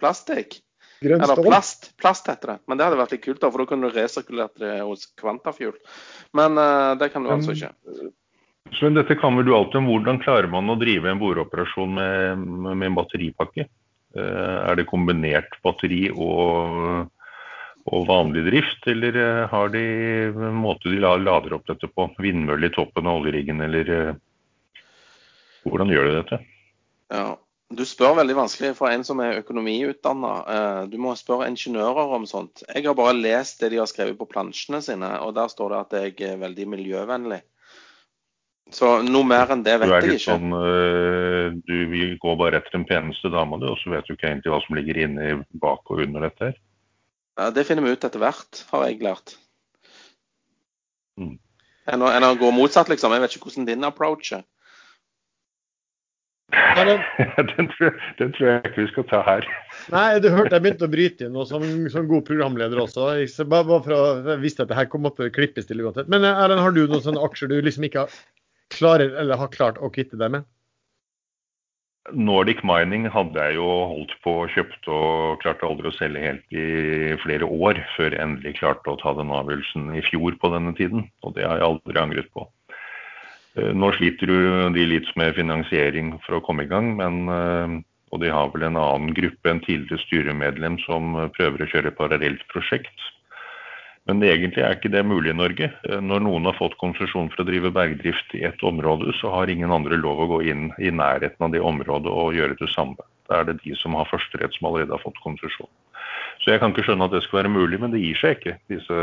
Plastikk. Grønn Eller plast. Plast heter det. Men det hadde vært litt kult, da, for da kunne du resirkulert det hos Kvantafuel. Men uh, det kan du altså ikke. Sven, dette kan vel du alltid om. Hvordan klarer man å drive en boreoperasjon med, med en batteripakke? Eh, Er det kombinert batteri og, og vanlig drift, eller eh, har de en måte de lader opp dette på? Vindmølle i toppen av oljeriggen, eller eh, hvordan gjør de dette? Ja. Du spør veldig vanskelig for en som er økonomiutdanna. Du må spørre ingeniører om sånt. Jeg har bare lest det de har skrevet på plansjene sine, og der står det at jeg er veldig miljøvennlig. Så noe mer enn det vet jeg ikke. sånn, eh, du vil gå bare etter den peneste dama, du, og så vet du ikke egentlig hva som ligger inni bak og under dette her. Ja, det finner vi ut etter hvert, har jeg lært. Mm. Enn å, enn å gå motsatt, liksom. Jeg vet ikke hvordan din approach er. Nei, men- den, tror jeg, den tror jeg ikke vi skal ta her. Nei, du hørte jeg begynte å bryte inn, og som, som god programleder også. Jeg, bare, bare for å, jeg visste at det her kom opp klippes til uansett. Men eh, Erlend, har du noen sånne aksjer du liksom ikke har, klarer, eller har klart å kvitte deg med? Nordic Mining hadde jeg jo holdt på og kjøpt og klarte aldri å selge helt i flere år, før jeg endelig klarte å ta den avgjørelsen i fjor på denne tiden. Og det har jeg aldri angret på. Eh, Nå sliter de litt med finansiering for å komme i gang, men, eh, og de har vel en annen gruppe, en tidligere styremedlem, som prøver å kjøre parallelt prosjekt. Men egentlig er ikke det mulig i Norge. Eh, Når noen har fått konsesjon for å drive bergdrift i et område, så har ingen andre lov å gå inn i nærheten av det området og gjøre det samme. Da er det de som har førsterett som allerede har fått konsesjon. Så jeg kan ikke skjønne at det skal være mulig, men det gir seg ikke, disse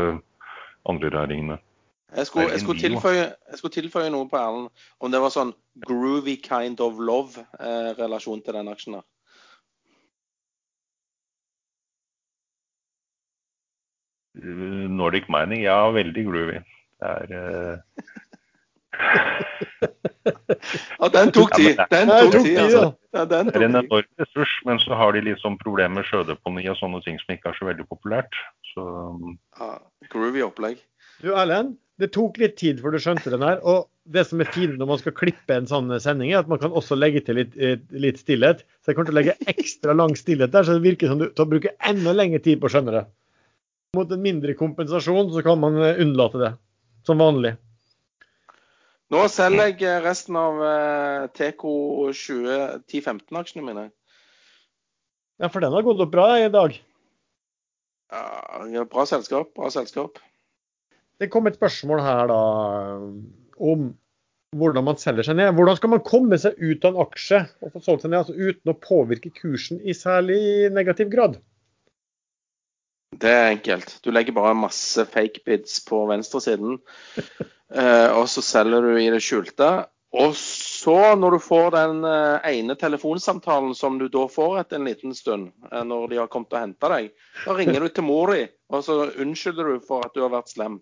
andre raringene. Jeg skulle, jeg, skulle tilføye, jeg skulle tilføye noe på Erlend. Om det var sånn groovy kind of love-relasjon til den aksjen der. Nordic Mining, ja, veldig groovy. Det er eh, Ja, den tok tid. Den tok tid, altså. ja. den tok det er en enorm ressurs, men så har de sånn problemer med sjødeponi og sånne ting som ikke er så veldig populært. Så Ja, groovy opplegg. Du Erlend, det tok litt tid før du skjønte den her. Og det som er fint når man skal klippe en sånn sending, er at man kan også legge til litt, eh, litt stillhet. Så jeg kommer til å legge ekstra lang stillhet der, så det virker som du bruker enda lengre tid på å skjønne det. Mot en mindre kompensasjon så kan man eh, unnlate det, som vanlig. Nå selger jeg eh, resten av eh, TK 2010-15-aksjene mine. Ja, for den har gått opp bra i dag. Ja, bra selskap, bra selskap. Det kom et spørsmål her da om hvordan man selger seg ned. Hvordan skal man komme seg ut av en aksje og få solgt seg ned altså uten å påvirke kursen i særlig negativ grad? Det er enkelt. Du legger bare masse fake bids på venstresiden, eh, og så selger du i det skjulte. Og så, når du får den eh, ene telefonsamtalen som du da får etter en liten stund, eh, når de har kommet og henta deg, da ringer du til mor di, og så unnskylder du for at du har vært slem.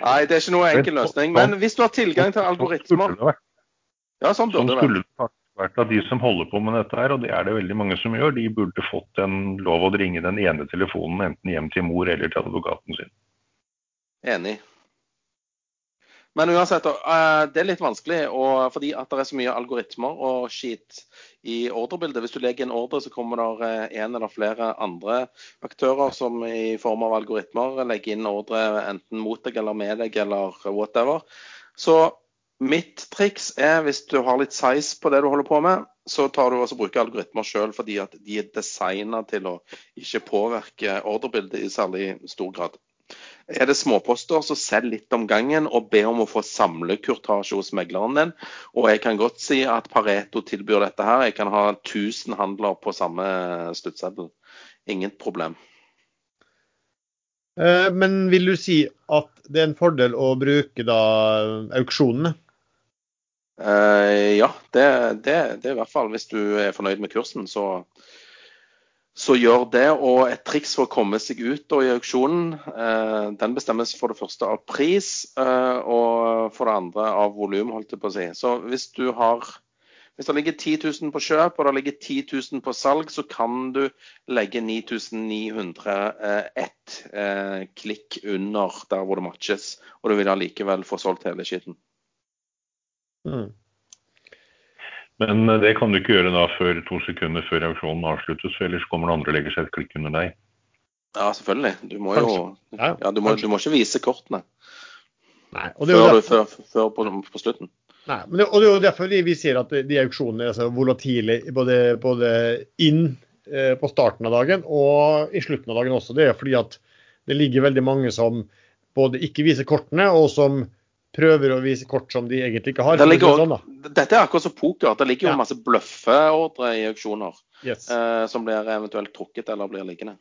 Nei, det er ikke noe enkel løsning. Men hvis du har tilgang til algoritmer Ja, sånn Sånn burde det være. Av vært at de som holder på med dette her, og det er det veldig mange som gjør, de burde fått en lov å ringe den ene telefonen enten hjem til mor eller til advokaten sin. Enig. Men uansett, eh, det er litt vanskelig fordi at det er så mye algoritmer og skit i ordrebildet. Hvis du legger en ordre, så kommer det eh, en eller flere andre aktører som i form av algoritmer legger inn ordre enten mot deg eller med deg eller whatever. Så mitt triks er hvis du har litt size på det du holder på med, så tar du også bruker algoritmer sjøl fordi at de er designa til å ikke påvirke ordrebildet i særlig stor grad. Er det småposter, så selg litt om gangen og be om å få samlekurtasje hos megleren din. Og jeg kan godt si at Pareto tilbyr dette her. Jeg kan ha 1000 handler på samme sluttseddel. Ingen problem. Eh, Men vil du si at det er en fordel å bruke da auksjonene? Eh, ja, det, det, det er i hvert fall hvis du er fornøyd med kursen, så, så gjør det. Og et triks for å komme seg ut i auksjonen, eh, den bestemmes for det første av pris, eh, og for det andre av volum, holdt jeg på å si. Så hvis du har hvis det ligger 10 000 på kjøp og det ligger 10 000 på salg, så kan du legge 9900 eh, ett eh, klikk under der hvor det matches, og du vil allikevel få solgt hele skitten. Mm. Men eh, det kan du ikke gjøre da før to sekunder før auksjonen avsluttes, for ellers kommer det andre og legger seg et klikk under deg. Ja, selvfølgelig. Du må jo Ja, du, må, du må ikke vise kortene Nei, og det er jo før, du, før, før på, på slutten. nei, men det, og det er jo derfor vi, vi sier at de auksjonene er så volatile både, både inn eh, på starten av dagen og i slutten av dagen også. Det er fordi at det ligger veldig mange som både ikke viser kortene, og som prøver å vise kort som de egentlig ikke har. Det ligger, det sånn, dette er akkurat som poker. Det ligger jo Ja. masse bløffeordre i auksjoner Yes. eh, som blir eventuelt trukket eller blir liggende.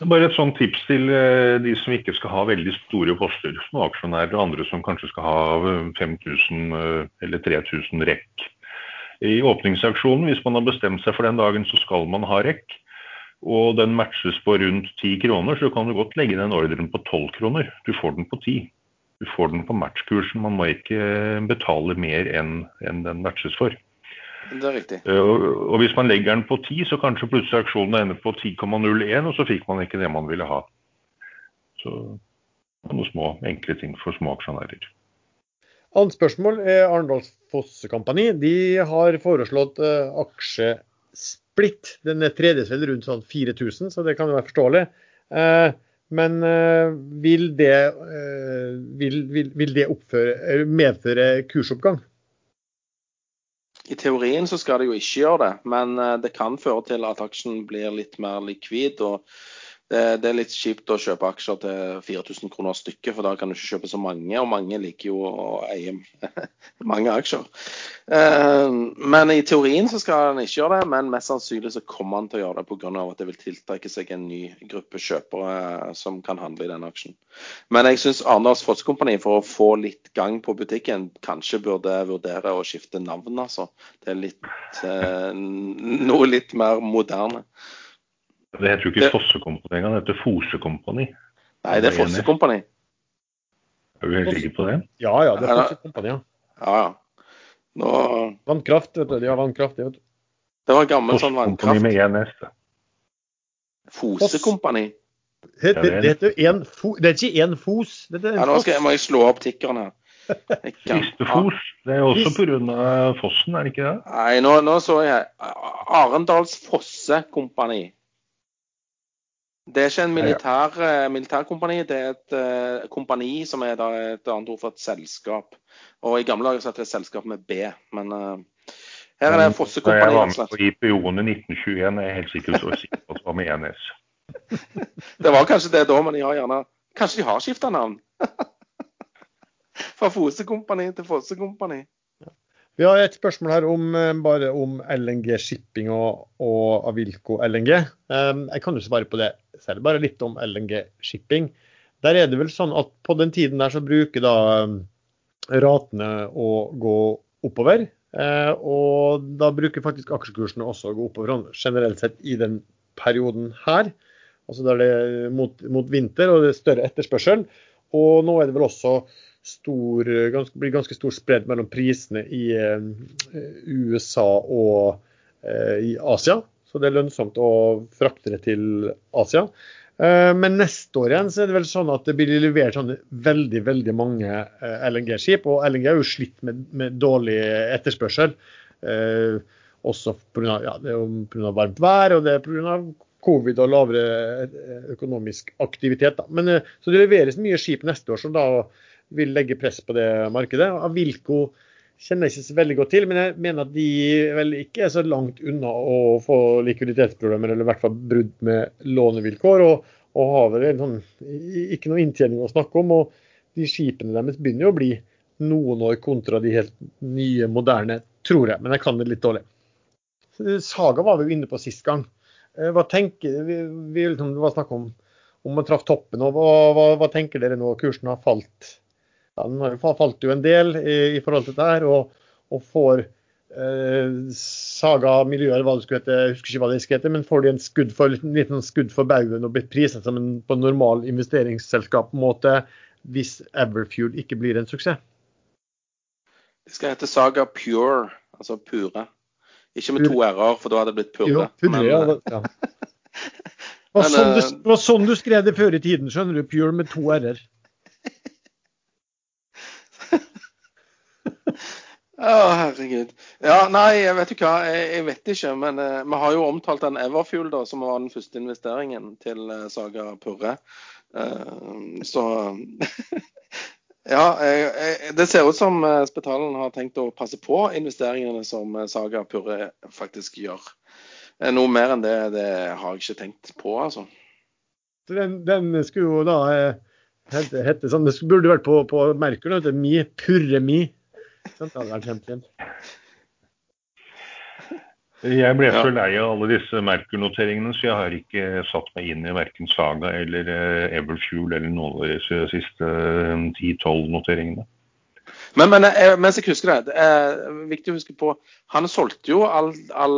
er Bare et sånt tips til eh, de som ikke skal ha veldig store poster, som aksjonærer og andre som kanskje skal ha eh, 5000 eh, eller 3000 rekk. I åpningsauksjonen, hvis man har bestemt seg for den dagen, så skal man ha rekk. Og den matches på rundt 10 kroner, så kan du godt legge den ordren på 12 kroner. Du får den på 10. Du får den på matchkursen. Man må ikke betale mer enn enn den matches for. Det er riktig. Eh, Og, og hvis man legger den på 10, så kanskje plutselig aksjonen ender på 10,01, og så fikk man ikke det man ville ha. Så noen små, enkle ting for små aksjonærer. Annet spørsmål er Arendals Fosse Company. De har foreslått uh, aksjesplitt. Den er tredje vel rundt sånn 4000, så det kan jo være forståelig. Eh, men eh, vil det, eh, vil, vil, vil det oppføre, eh, medføre kursoppgang? I teorien så skal det jo ikke gjøre det, men det kan føre til at aksjen blir litt mer likvid. og det, det er litt kjipt å kjøpe aksjer til 4000 kroner stykket, for da kan du ikke kjøpe så mange, og mange liker jo å eie mange aksjer. Eh, Men i teorien så skal den ikke gjøre det, men mest sannsynlig så kommer den til å gjøre det pga. at det vil tiltrekke seg en ny gruppe kjøpere eh, som kan handle i den aksjen. Men jeg syns Arendals Fosskompani for å få litt gang på butikken, kanskje burde vurdere å skifte navn, altså. Det er litt eh, noe litt mer moderne. Det heter jo ikke Fossekompani engang, det heter Fosekompani. Nei, det er Fosse Kompani. Er du helt sikker på det? Ja ja, det er Fossekompani. Ja. Ja, ja. Nå, Vannkraft, vet du. De har vannkraft. de, Vet du. det var gammel sånn vannkraft. med én S. det. Fose Kompani. Det, det, det er- det, heter jo en fo, det er ikke én fos. Det er en Ja, nå skal jeg, må jeg slå opp tikkeren her. Listefos. Det er også pga. fossen, er det ikke det? Nei, nå, nå så jeg Arendals Fosse Kompani. Det er ikke en militær, eh, militærkompani, det er et uh, kompani som er da et annet ord for et selskap. Og i gamle dager så het det et selskap med B, men uh, her er det Fosse Da jeg var med på IPO-ene i 1921, er jeg helt sikker på at det var med ENS. Det var kanskje det da, men de har gjerne Kanskje de har skifta navn? Fra Fosekompani til Fosse Kompani. Vi har et spørsmål her om, eh, bare om LNG shipping og, og Avilco LNG. Jeg kan jo svare på det selv. Bare litt om LNG shipping. Der er det vel sånn at på den tiden der så bruker da ratene å gå oppover. Uh, og da bruker faktisk aksjekursene også å gå oppover sånn generelt sett i den perioden her. Altså da er det mot, mot vinter og det er større etterspørsel. Og nå er det vel også stor, ganske, blir ganske stor spredd mellom prisene i eh, USA og eh, i Asia. Så det er lønnsomt å frakte det til Asia. Eh, men neste år igjen så er det vel sånn at det blir levert sånn veldig veldig mange eh, LNG-skip. Og LNG er jo slitt med, med dårlig etterspørsel. Eh, også pga. Ja, varmt vær og det er pga. covid og lavere eh, økonomisk aktivitet. Da. Men, så det leveres mye skip neste år så da vil legge press på det markedet. Avilco kjenner jeg ikke så veldig godt til, men jeg mener at de vel ikke er så langt unna å få likviditetsproblemer, eller i hvert fall brudd med lånevilkår. Og, og har vel sånn, ikke noe inntjening å snakke om. og De skipene deres begynner jo å bli noen år kontra de helt nye, moderne, tror jeg. Men jeg kan det litt dårlig. Saga var vi jo inne på sist gang. Eh, hva tenker vi, vi liksom, Det var snakk om om man traff toppen. og hva, hva, hva tenker dere nå? Kursen har falt ja, den falt jo en del i, i forhold til dette her, og, og får eh, Saga miljøet, eller hva det skulle hete, jeg husker ikke hva det skal hete, men får de en skudd for, en liten skudd for baugen og blitt priset som en på en investeringsselskap-måte hvis Everfuel ikke blir en suksess? Det skal hete Saga Pure, altså pure. Ikke med to r-er, for da hadde det blitt purre. Jo, pure, men, ja, ja. Det var, sånn du, eh, det var sånn du skrev det før i tiden, skjønner du. Pure med to r-er. Å, herregud. Ja, nei, jeg vet ikke hva. Jeg, jeg vet ikke. Men uh, vi har jo omtalt den Everfuel, da, som var den første investeringen til uh, Saga Purre. Uh, så Ja, jeg, det ser ut som Spetalen har tenkt å passe på investeringene som Saga Purre faktisk gjør. Noe mer enn det, det har jeg ikke tenkt på, altså. Den, den skulle jo da hete, hete sånn, Det burde vært på, på Merkur, Mi, Purre Mi. Det hadde vært kjempefint. Jeg ble så lei av alle disse Merkur-noteringene, så jeg har ikke satt meg inn i verken Saga eller uh, Everfuel eller noen av disse siste uh, eh, 10-12 noteringene. Men, men eh, mens jeg husker det, det er viktig å huske på Han solgte jo all, all,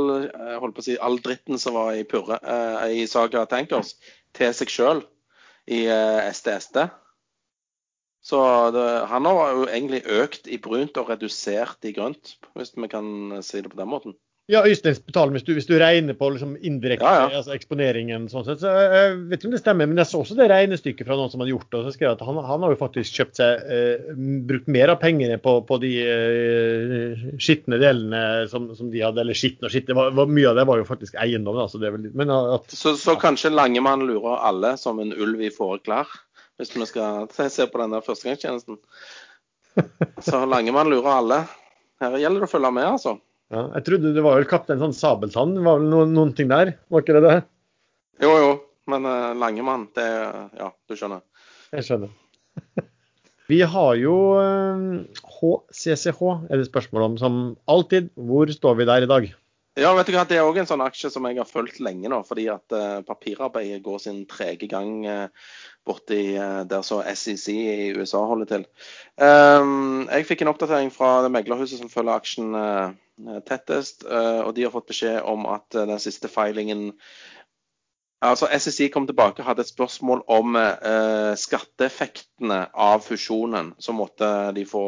holdt på å si, all dritten som var i, Purre, i Saga Tankers, til seg sjøl i SDSD. Så det, han har jo egentlig økt i brunt og redusert i grønt, hvis vi kan si det på den måten. Ja, Øystein hvis du, hvis du regner på liksom indirekte ja, ja. altså eksponeringen. sånn sett. Så Jeg vet ikke om det stemmer, men jeg så også det regnestykket fra noen som hadde gjort det. og så skrev at Han, han har jo faktisk kjøpt seg, eh, brukt mer av pengene på, på de eh, skitne delene som, som, de hadde. Eller skitne og skitne. Mye av det var jo faktisk eiendom. så det vel, at, så, så kanskje Langemann lurer alle som en ulv i fåreklær? Hvis vi skal se på den der førstegangstjenesten. Så Langemann lurer alle. Her gjelder det å følge med, altså. Ja, jeg trodde det var vel kaptein sånn Sabeltann, var vel noen, noen, ting der? Var ikke det det? Jo, jo. Men uh, Langemann, det Ja, du skjønner. Jeg skjønner. Vi har jo HCCH, er det spørsmål om som alltid. Hvor står vi der i dag? Ja, vet du hva, Det er òg en sånn aksje som jeg har fulgt lenge nå. Fordi at uh, papirarbeidet går sin trege gang uh, borti uh, der så SEC i USA holder til. Um, jeg fikk en oppdatering fra det meglerhuset som følger aksjen tettest. Og de har fått beskjed om at den siste filingen Altså, SSI kom tilbake og hadde et spørsmål om eh, skatteeffektene av fusjonen. Så måtte de få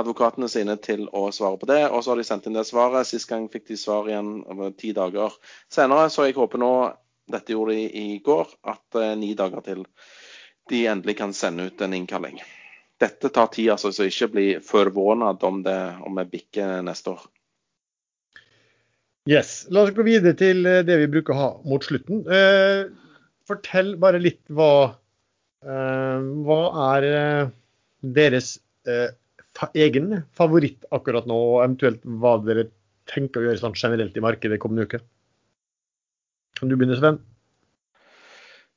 advokatene sine til å svare på det. Og så har de sendt inn det svaret. Sist gang fikk de svar igjen over ti dager senere. Så jeg håper nå, dette gjorde de i går, at eh, ni dager til de endelig kan sende ut en innkalling. Dette tar tid, altså, så ikke bli forvånet om, det, om vi bikker neste år. Yes. La oss gå videre til eh, det vi bruker å ha mot slutten. Eh, fortell bare litt hva, eh, hva er eh, deres eh, fa egen favoritt akkurat nå, og eventuelt hva dere tenker å gjøre sånn generelt i markedet kommende uke? Kan du begynne, Sven?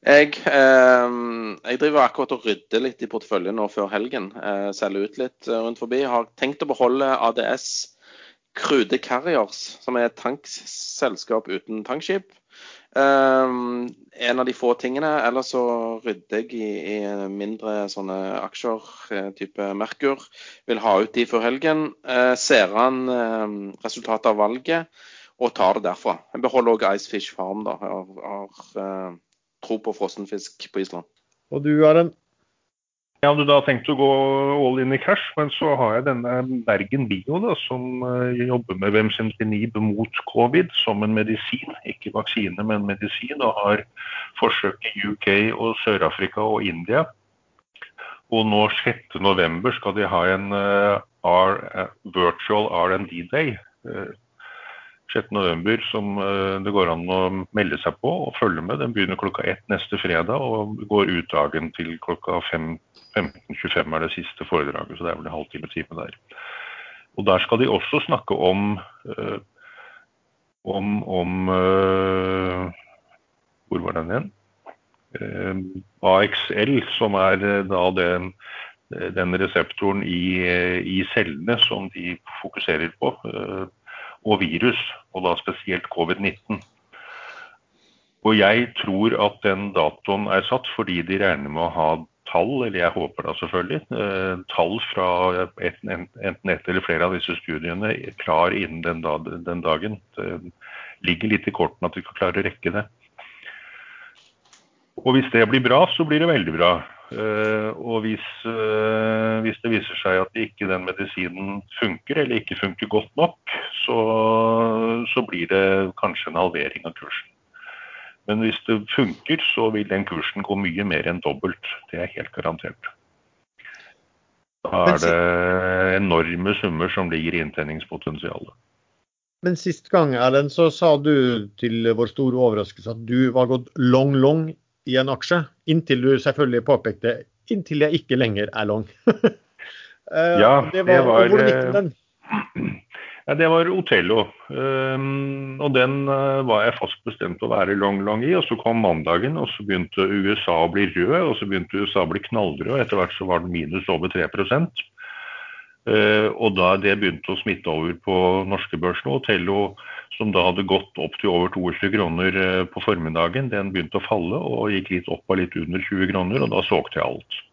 Jeg, eh, jeg, driver akkurat og rydder litt i porteføljen nå før helgen. Eh, selger ut litt rundt forbi. Har tenkt å beholde ADS Crude Carriers, som er et tankselskap uten tankskip. Um, en av de få tingene. Ellers så rydder jeg i, i mindre sånne aksjer, eh, type Merkur. Vil ha ut de før helgen. Uh, ser han um, resultatet av valget og tar det derfra. Jeg beholder òg Icefish Farm. da. Har, har uh, tro på frossenfisk på Island. Og du en Jeg hadde da tenkt å gå all in i cash, men så har jeg denne Bergen Bio, da, som uh, jobber med Vemsentinib mot covid som en medisin. Ikke vaksine, men medisin. Og har forsøk i UK og Sør-Afrika og India. Og nå 6.11 skal de ha en uh, R, uh, virtual R&D Day. 6.11 som det går an å melde seg på og følge med. Den begynner klokka ett neste fredag og går ut dagen til klokka 15.25 er det siste foredraget, så det er vel en halvtime time der. Og Der skal de også snakke om øh, om, om øh, Hvor var den igjen? Uh, AXL, som er da den, den reseptoren i, i, cellene som de fokuserer på. Og virus, og da spesielt covid-19. Og jeg tror at den datoen er satt fordi de regner med å ha tall, eller jeg håper da selvfølgelig, eh, tall fra enten ett eller flere av disse studiene klar innen den, dagen. Det ligger litt i kortene at vi skal klare å rekke det. Og hvis det blir bra, så blir det veldig bra. Uh, og hvis, uh, hvis, det viser seg at ikke den medisinen funker, eller ikke funker godt nok, så, så, blir det kanskje en halvering av kursen. Men hvis det funker, så vil den kursen gå mye mer enn dobbelt. Det er helt garantert. Da er det enorme summer som ligger i inntjeningspotensialet. Men sist gang Erlend, så sa du til vår store overraskelse at du var gått long long i en aksje. Inntil du selvfølgelig påpekte inntil jeg ikke lenger er long. Eh, ja, det var, det var Hvordan gikk den? Ja, det var Otello. Um, og den uh, var jeg fast bestemt å være long long i. Og så kom mandagen, og så begynte USA å bli rød, og så begynte USA å bli knallrød. Etter hvert så var den minus over 3 uh, Og da det begynte å smitte over på norske børsen, Otello som da hadde gått opp til over 22 kroner uh, på formiddagen, den begynte å falle og gikk litt opp av litt under 20 kroner, og da solgte jeg alt.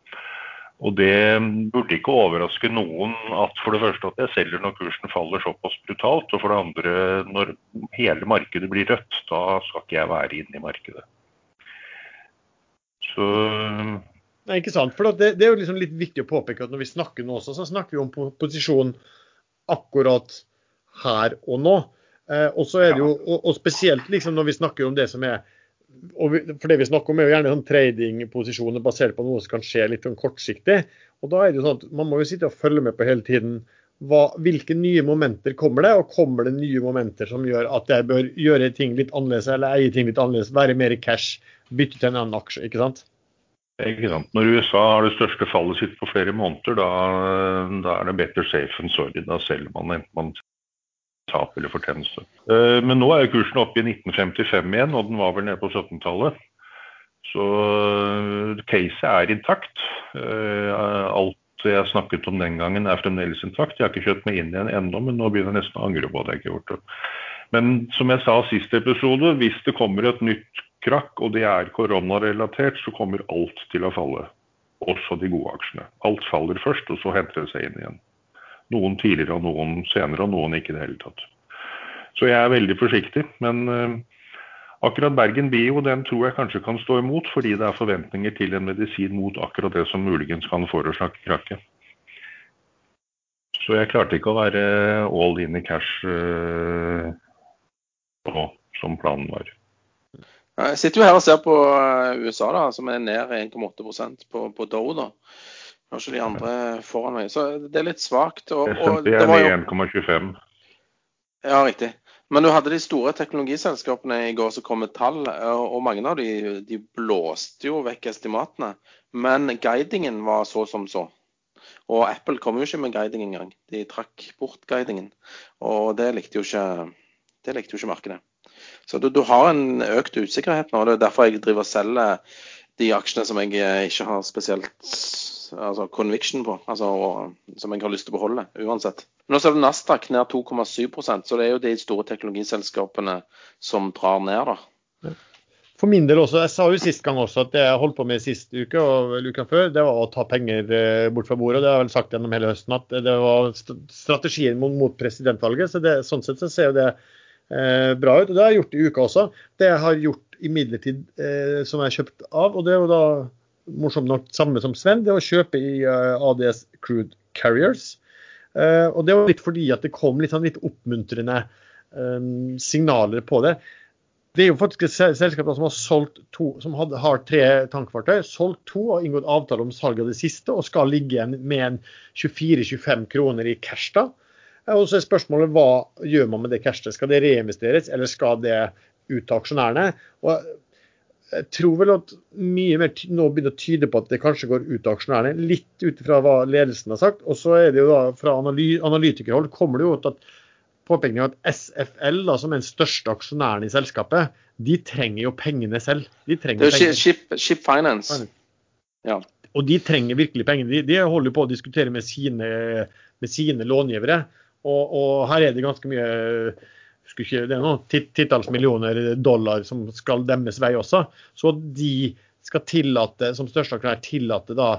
Og det burde ikke overraske noen at for det første at jeg selger når kursen faller såpass brutalt, og for det andre når hele markedet blir rødt. Da skal ikke jeg være inne i markedet. Så Nei, ikke sant. For det, det er jo liksom litt viktig å påpeke at når vi snakker nå også, så snakker vi om posisjon akkurat her og nå. Eh, og så er det jo, og, og spesielt liksom når vi snakker om det som er og for det vi snakker om er jo gjerne sånn tradingposisjoner basert på noe som kan skje litt sånn kortsiktig. og da er det jo sånn at Man må jo sitte og følge med på hele tiden. Hva, hvilke nye momenter kommer det, og kommer det nye momenter som gjør at jeg bør gjøre ting litt annerledes eller eie ting litt annerledes, være mer i cash, bytte til en annen aksje. ikke sant? Ikke sant? Når USA har det største fallet sitt på flere måneder, da, da er det better safe than sorry. Da selger man enten man tap eller fortjeneste. Eh, men nå er kursen oppe i 1955 igjen, og den var vel nede på 17-tallet. Så eh, caset er intakt. Eh, alt jeg snakket om den gangen er fremdeles intakt. Jeg har ikke kjøpt meg inn igjen ennå, men nå begynner jeg nesten å angre på at jeg ikke har gjort det. Men som jeg sa sist episode, hvis det kommer et nytt krakk, og det er koronarelatert, så kommer alt til å falle. Også de gode aksjene. Alt faller først, og så henter det seg inn igjen. Noen tidligere og noen senere, og noen ikke i det hele tatt. Så jeg er veldig forsiktig. Men uh, akkurat Bergen Bio den tror jeg kanskje kan stå imot, fordi det er forventninger til en medisin mot akkurat det som muligens kan forårsake krakket. Så jeg klarte ikke å være all in i cash uh, på, som planen var. Jeg sitter jo her og ser på eh, USA, da, som er ned 1,8% på, på Dow. da. Har ikke de andre foran meg. Så det er litt svakt. Og, og det var jo 1,25. Ja, riktig. Men du hadde de store teknologiselskapene i går som kom med tall, og mange av de, de blåste jo vekk estimatene. Men guidingen var så som så. Og Apple kom jo ikke med guiding engang. De trakk bort guidingen. Og det likte jo ikke, det likte jo ikke markedet. Så du, du, har en økt usikkerhet nå. og Det er derfor jeg driver og selger de aksjene som jeg ikke har spesielt altså conviction på, altså, og, som jeg har lyst til å beholde uansett. Nå ser du Nasdaq ned 2,7% så det er jo de store teknologiselskapene som drar ned. da. For min del også, Jeg sa jo sist gang også at det jeg holdt på med sist uke og uka før, det var å ta penger eh, bort fra bordet. Det har jeg vel sagt gjennom hele høsten at det var strategien mot presidentvalget. så det, Sånn sett så ser jo det eh, bra ut. og Det har jeg gjort i uka også. Det jeg har gjort imidlertid eh, som jeg har kjøpt av, og det er jo da morsomt nok samme som Sven, det å kjøpe i eh, ADS Crude Carriers. Uh, og det var litt fordi at det kom litt, sånn, litt oppmuntrende um, signaler på det. Det er jo faktisk et selskap som har solgt to, som hadde, har tre tankfartøy. Solgt to og inngått avtale om salg av det siste, og skal ligge igjen med en 24-25 kroner i cash. da. Og så er spørsmålet hva gjør man med det cashet? Skal det reinvesteres, eller skal det ut til aksjonærene? Og jeg tror vel at mye mer nå begynner å tyde på at det kanskje går ut av aksjonærene. Litt ut fra hva ledelsen har sagt. Og så er det jo da fra analytikerhold kommer det jo til at påpekning at SFL, da, som er den største aksjonæren i selskapet, de trenger jo pengene selv. De det er jo Ship, ship, Finance. Ja. Og de trenger virkelig pengene. De, de holder på å diskutere med sine, med sine långivere. Og, og, her er det ganske mye ikke, Det er noen titalls millioner dollar som skal demmes vei også. Så de skal tillate, som største aktør tillate da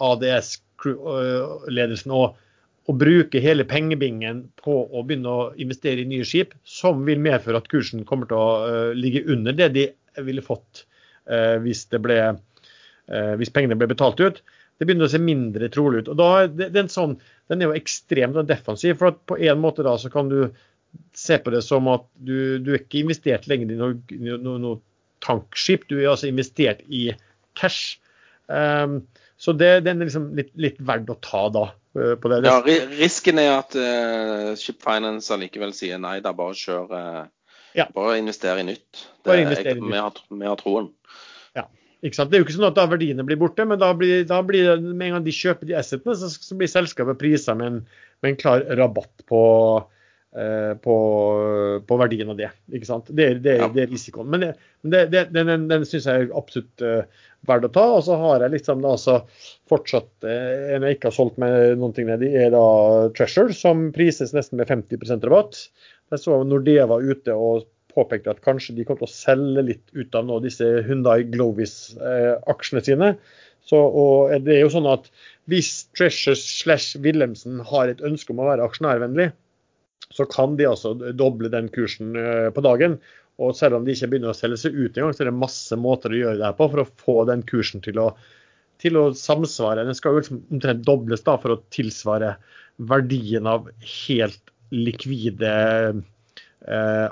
ADS-ledelsen å å bruke hele pengebingen på å begynne å investere i nye skip, som vil medføre at kursen kommer til å uh, ligge under det de ville fått uh, hvis, ble, hvis, pengene ble betalt ut. Det begynner å se mindre trolig ut. og da, det, den, sånn, den er jo ekstremt defensiv. for at På en måte da så kan du se på det som at du, du er ikke investert lenger i noe, noe, tankskip, du er altså investert i cash. Um, så det, den er liksom litt, litt verdt å ta da. Eh, på det. Ja, Risken er at uh, Ship Finance allikevel sier nei, da bare kjør uh, ja. Bare investere i nytt. Det, investere i nytt. Vi, har, vi har troen. Ja? Det er jo ikke sånn at da verdiene blir borte, men da blir, da blir det, med en gang de kjøper de assetene, så, så blir selskapet prisa med, med, en klar rabatt på, på, på, verdien av det. ikke sant? Det, det, ja. det er risikoen. Men, det, den, den, den syns jeg er absolutt verdt å ta. Og så har jeg liksom da altså fortsatt uh, En jeg ikke har solgt meg noen ting nedi, er da Treasure, som prises nesten med 50% rabatt. Jeg så Nordea var ute og påpekte at kanskje de kommer til å selge litt ut av nå disse Hundai Glovis-aksjene sine. Så, og det er jo sånn at Hvis Treasure slash Wilhelmsen har et ønske om å være aksjonærvennlig, så kan de altså doble den kursen eh, på dagen. Og selv om de ikke begynner å selge seg ut engang, så er det masse måter å gjøre det her på for å få den kursen til å, til å samsvare. Den skal jo liksom omtrent dobles da for å tilsvare verdien av helt likvide eh,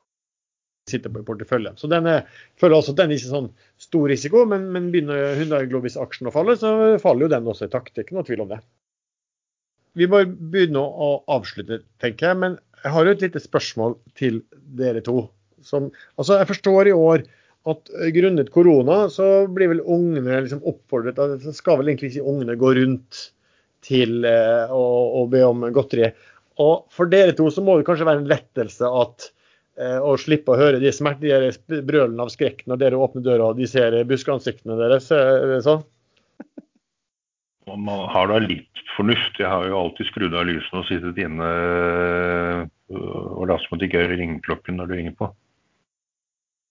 sitter på i porteføljen. Så den er, føler også at den er ikke sånn stor risiko, men, men begynner Hyundai Globis-aksjen å falle, så faller jo den også i takt. Det er ikke noe tvil om det. Vi må begynne å avslutte, tenker jeg. Men jeg har jo et lite spørsmål til dere to. Som, altså jeg forstår i år at eh, grunnet korona så blir vel ungene liksom oppfordret så Skal vel egentlig ikke ungene gå rundt til eh, å, å, be om godteri. Og for dere to så må det kanskje være en lettelse at eh, å slippe å høre de, smerte, de brølene av skrekk når dere åpner døra og de ser buskeansiktene deres. Er det sånn? Man har da litt fornuft. Jeg har jo alltid skrudd av lysene og sittet inne øh, og latt som at det ikke er ringeklokken når du ringer på.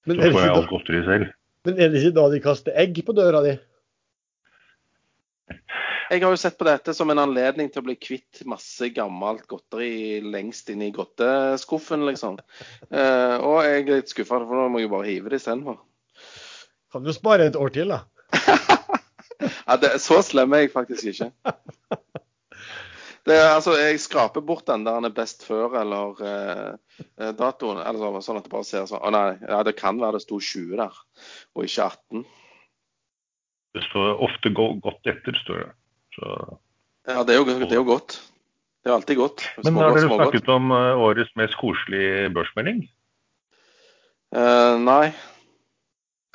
Men så får jeg alt godteri selv. Men er det ikke da de kaster egg på døra di? Jeg har jo sett på dette som en anledning til å bli kvitt masse gammelt godteri lengst inn i godteskuffen, liksom. Eh, og jeg er litt skuffa, for nå må jeg jo bare hive det istedenfor. Kan du spare et år til, da? ja, det, så slem er jeg faktisk ikke. Det, altså, jeg skraper bort den der han er best før eller eh, eh datoen. Eller sånn at det bare ser sånn Å nei, ja, det kan være det sto 20 der, og ikke 18. Det står ofte godt etter, står det. Så... Ja, det er, jo, det er, jo, godt. Det er alltid godt. Men har dere snakket om uh, årets mest koselige børsmelding? Eh, nei.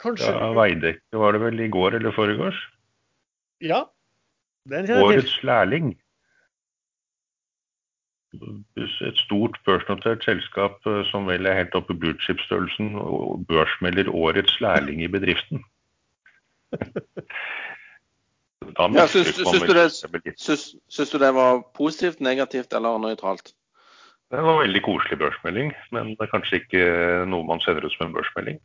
Kanskje. Ja, Veidekke var det vel i går eller foregårs? Ja. Årets lærling et stort børsnotert selskap eh, som vel er helt oppe i bluechip-størrelsen, børsmelder årets lærling i bedriften. Ja, syns, syns, du det, syns, syns du det var positivt, negativt eller nøytralt? Det var veldig koselig børsmelding, men det er kanskje ikke noe man sender ut som en børsmelding.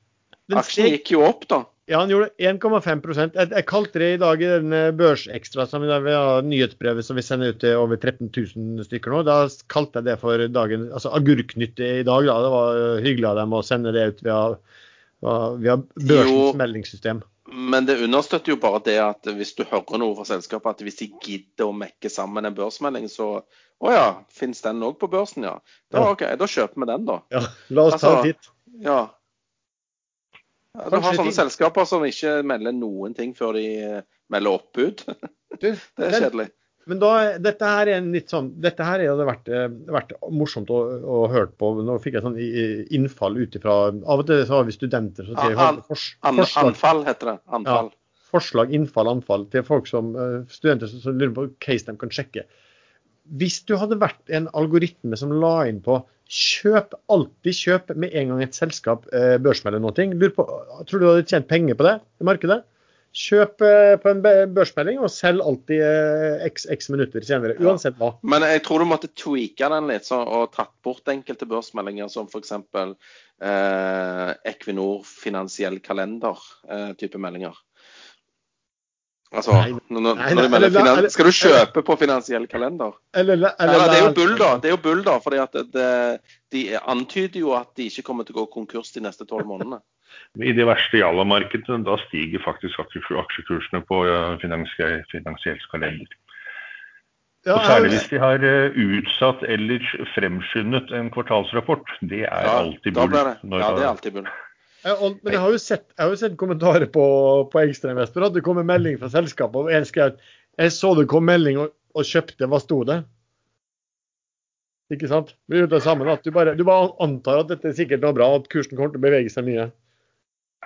Den Aksjen gikk jo opp, da. Ja, han gjorde 1,5 jeg, jeg kalte det i dag i den eh, Børsekstra, som vi har nyhetsbrevet som vi sender ut til over 13 000 stykker nå. Da kalte jeg det for dagen, altså Agurknytt i dag. da, Det var eh, hyggelig av dem å sende det ut via, via børsens Jo. meldingssystem. Men det understøtter jo bare det at hvis du hører noe fra selskapet, at hvis de gidder å mekke sammen en børsmelding, så Å ja, fins den òg på børsen, ja? Da, Ja. ok, da kjøper vi den, da. Ja, la oss ta Altså, en titt. Ja. Ja du har sånne ting- selskaper som ikke melder noen ting før de eh, melder oppbud. Det er kjedelig. Men da, dette her er en litt sånn, dette her hadde vært, eh, vært morsomt å, å høre på. Nå fikk jeg sånn innfall ut ifra Av og til så har vi studenter som sier An- An, anfall heter det. Anfall. forslag, innfall, anfall til folk som eh, studenter som, som lurer på case de kan sjekke. Hvis du hadde vært en algoritme som la inn på kjøp, alltid kjøp med en gang et selskap eh, børsmelder noe, på, tror du du hadde tjent penger på det i markedet? Kjøp eh, på en børsmelding og selg alltid eh, x, x minutter senere, uansett hva. Men jeg tror du måtte tweake den litt så, og tatt bort enkelte børsmeldinger, som f.eks. Eh, Equinor finansiell kalender-type meldinger. Altså, Nei, når, når, nei, nei, eller- eller- Skal du kjøpe på finansiell kalender? Eller, eller, Eller, det er jo bull, da. Det er jo bull da, fordi at det, De antyder jo at de ikke kommer til å gå konkurs de neste tolv månedene. I de verste Jalla-markedene da stiger faktisk aksjekursene på finansiell, finansiell kalender. Ja, Og særlig hvis de har eh, utsatt eller fremskyndet en kvartalsrapport. Det er Ja, alltid da bull. blir det, ja, det er alltid bull. Og, men jeg har jo sett, jeg har jo sett kommentarer på, på Ekstrainvestor at det kommer melding fra selskapet. og En skrev jeg så det kom melding og, og kjøpte, hva sto det? Ikke sant? Vi gjør det sammen, at du bare, du bare antar at dette er sikkert noe bra, at kursen kommer til å bevege seg mye.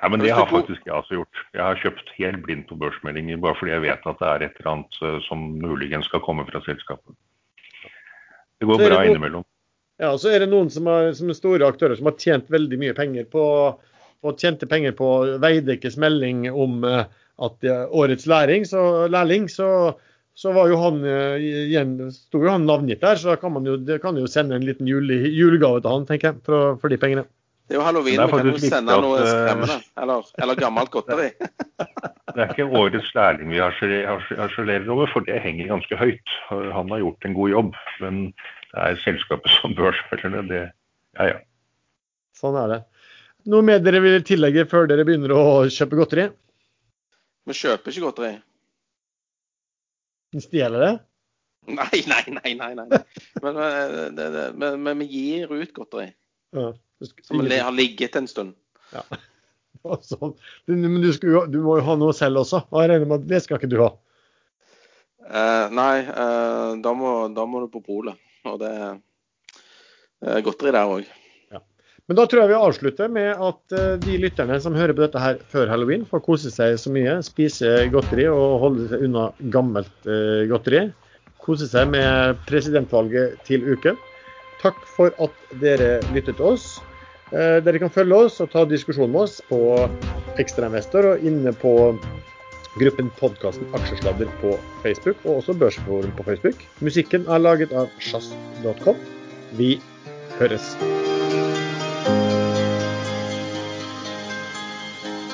Ja, men det har faktisk jeg også gjort. Jeg har kjøpt helt blindt på børsmeldinger, bare fordi jeg vet at det er et eller annet eh, som muligens skal komme fra selskapet. Det går det bra god- innimellom. Ja, Så er det noen som, har, som er store aktører som har tjent veldig mye penger på og tjente penger på Veidekkes melding om eh, at årets læring, så, lærling, så, så var jo han eh, igjen, sto jo han navngitt der, så da kan man jo, det kan jo sende en liten jule, julegave til han, tenker jeg, for, for de pengene. Det er jo halloween, er vi kan jo sende at, noe eh, skremmende. Eller, eller gammelt godteri. Det er ikke årets lærling vi harsele- harse- harselerer over, for det henger ganske høyt. Han har gjort en god jobb, men det er selskapet som bør det. det. Ja, ja. Sånn er det. Noe mer dere vil tillegge før dere begynner å kjøpe godteri? Vi kjøper ikke godteri. Vi Stjeler det? Nei, nei, nei. nei, nei. Men, eh, det, det, men, men vi gir ut godteri Ja. Skal- som le- har ligget en stund. Sånn. Du, men du, skal, du må jo ha noe selv også. Og jeg regner med at det skal ikke du ha. Eh, nei, eh, da, må, da må du på polet. Og det er eh, godteri der òg. Men da tror jeg vi avslutter med at eh, de lytterne som hører på dette her før halloween, får kose seg så mye, spise godteri og holde seg unna gammelt eh, godteri. Kose seg med presidentvalget til uken. Takk for at dere lyttet til oss. Eh, dere kan følge oss og ta diskusjon med oss på Ekstrainvestor og inne på gruppen podkasten Aksjesladder på Facebook, og også Børsforum på Facebook. Musikken er laget av sjazz.com. Vi høres.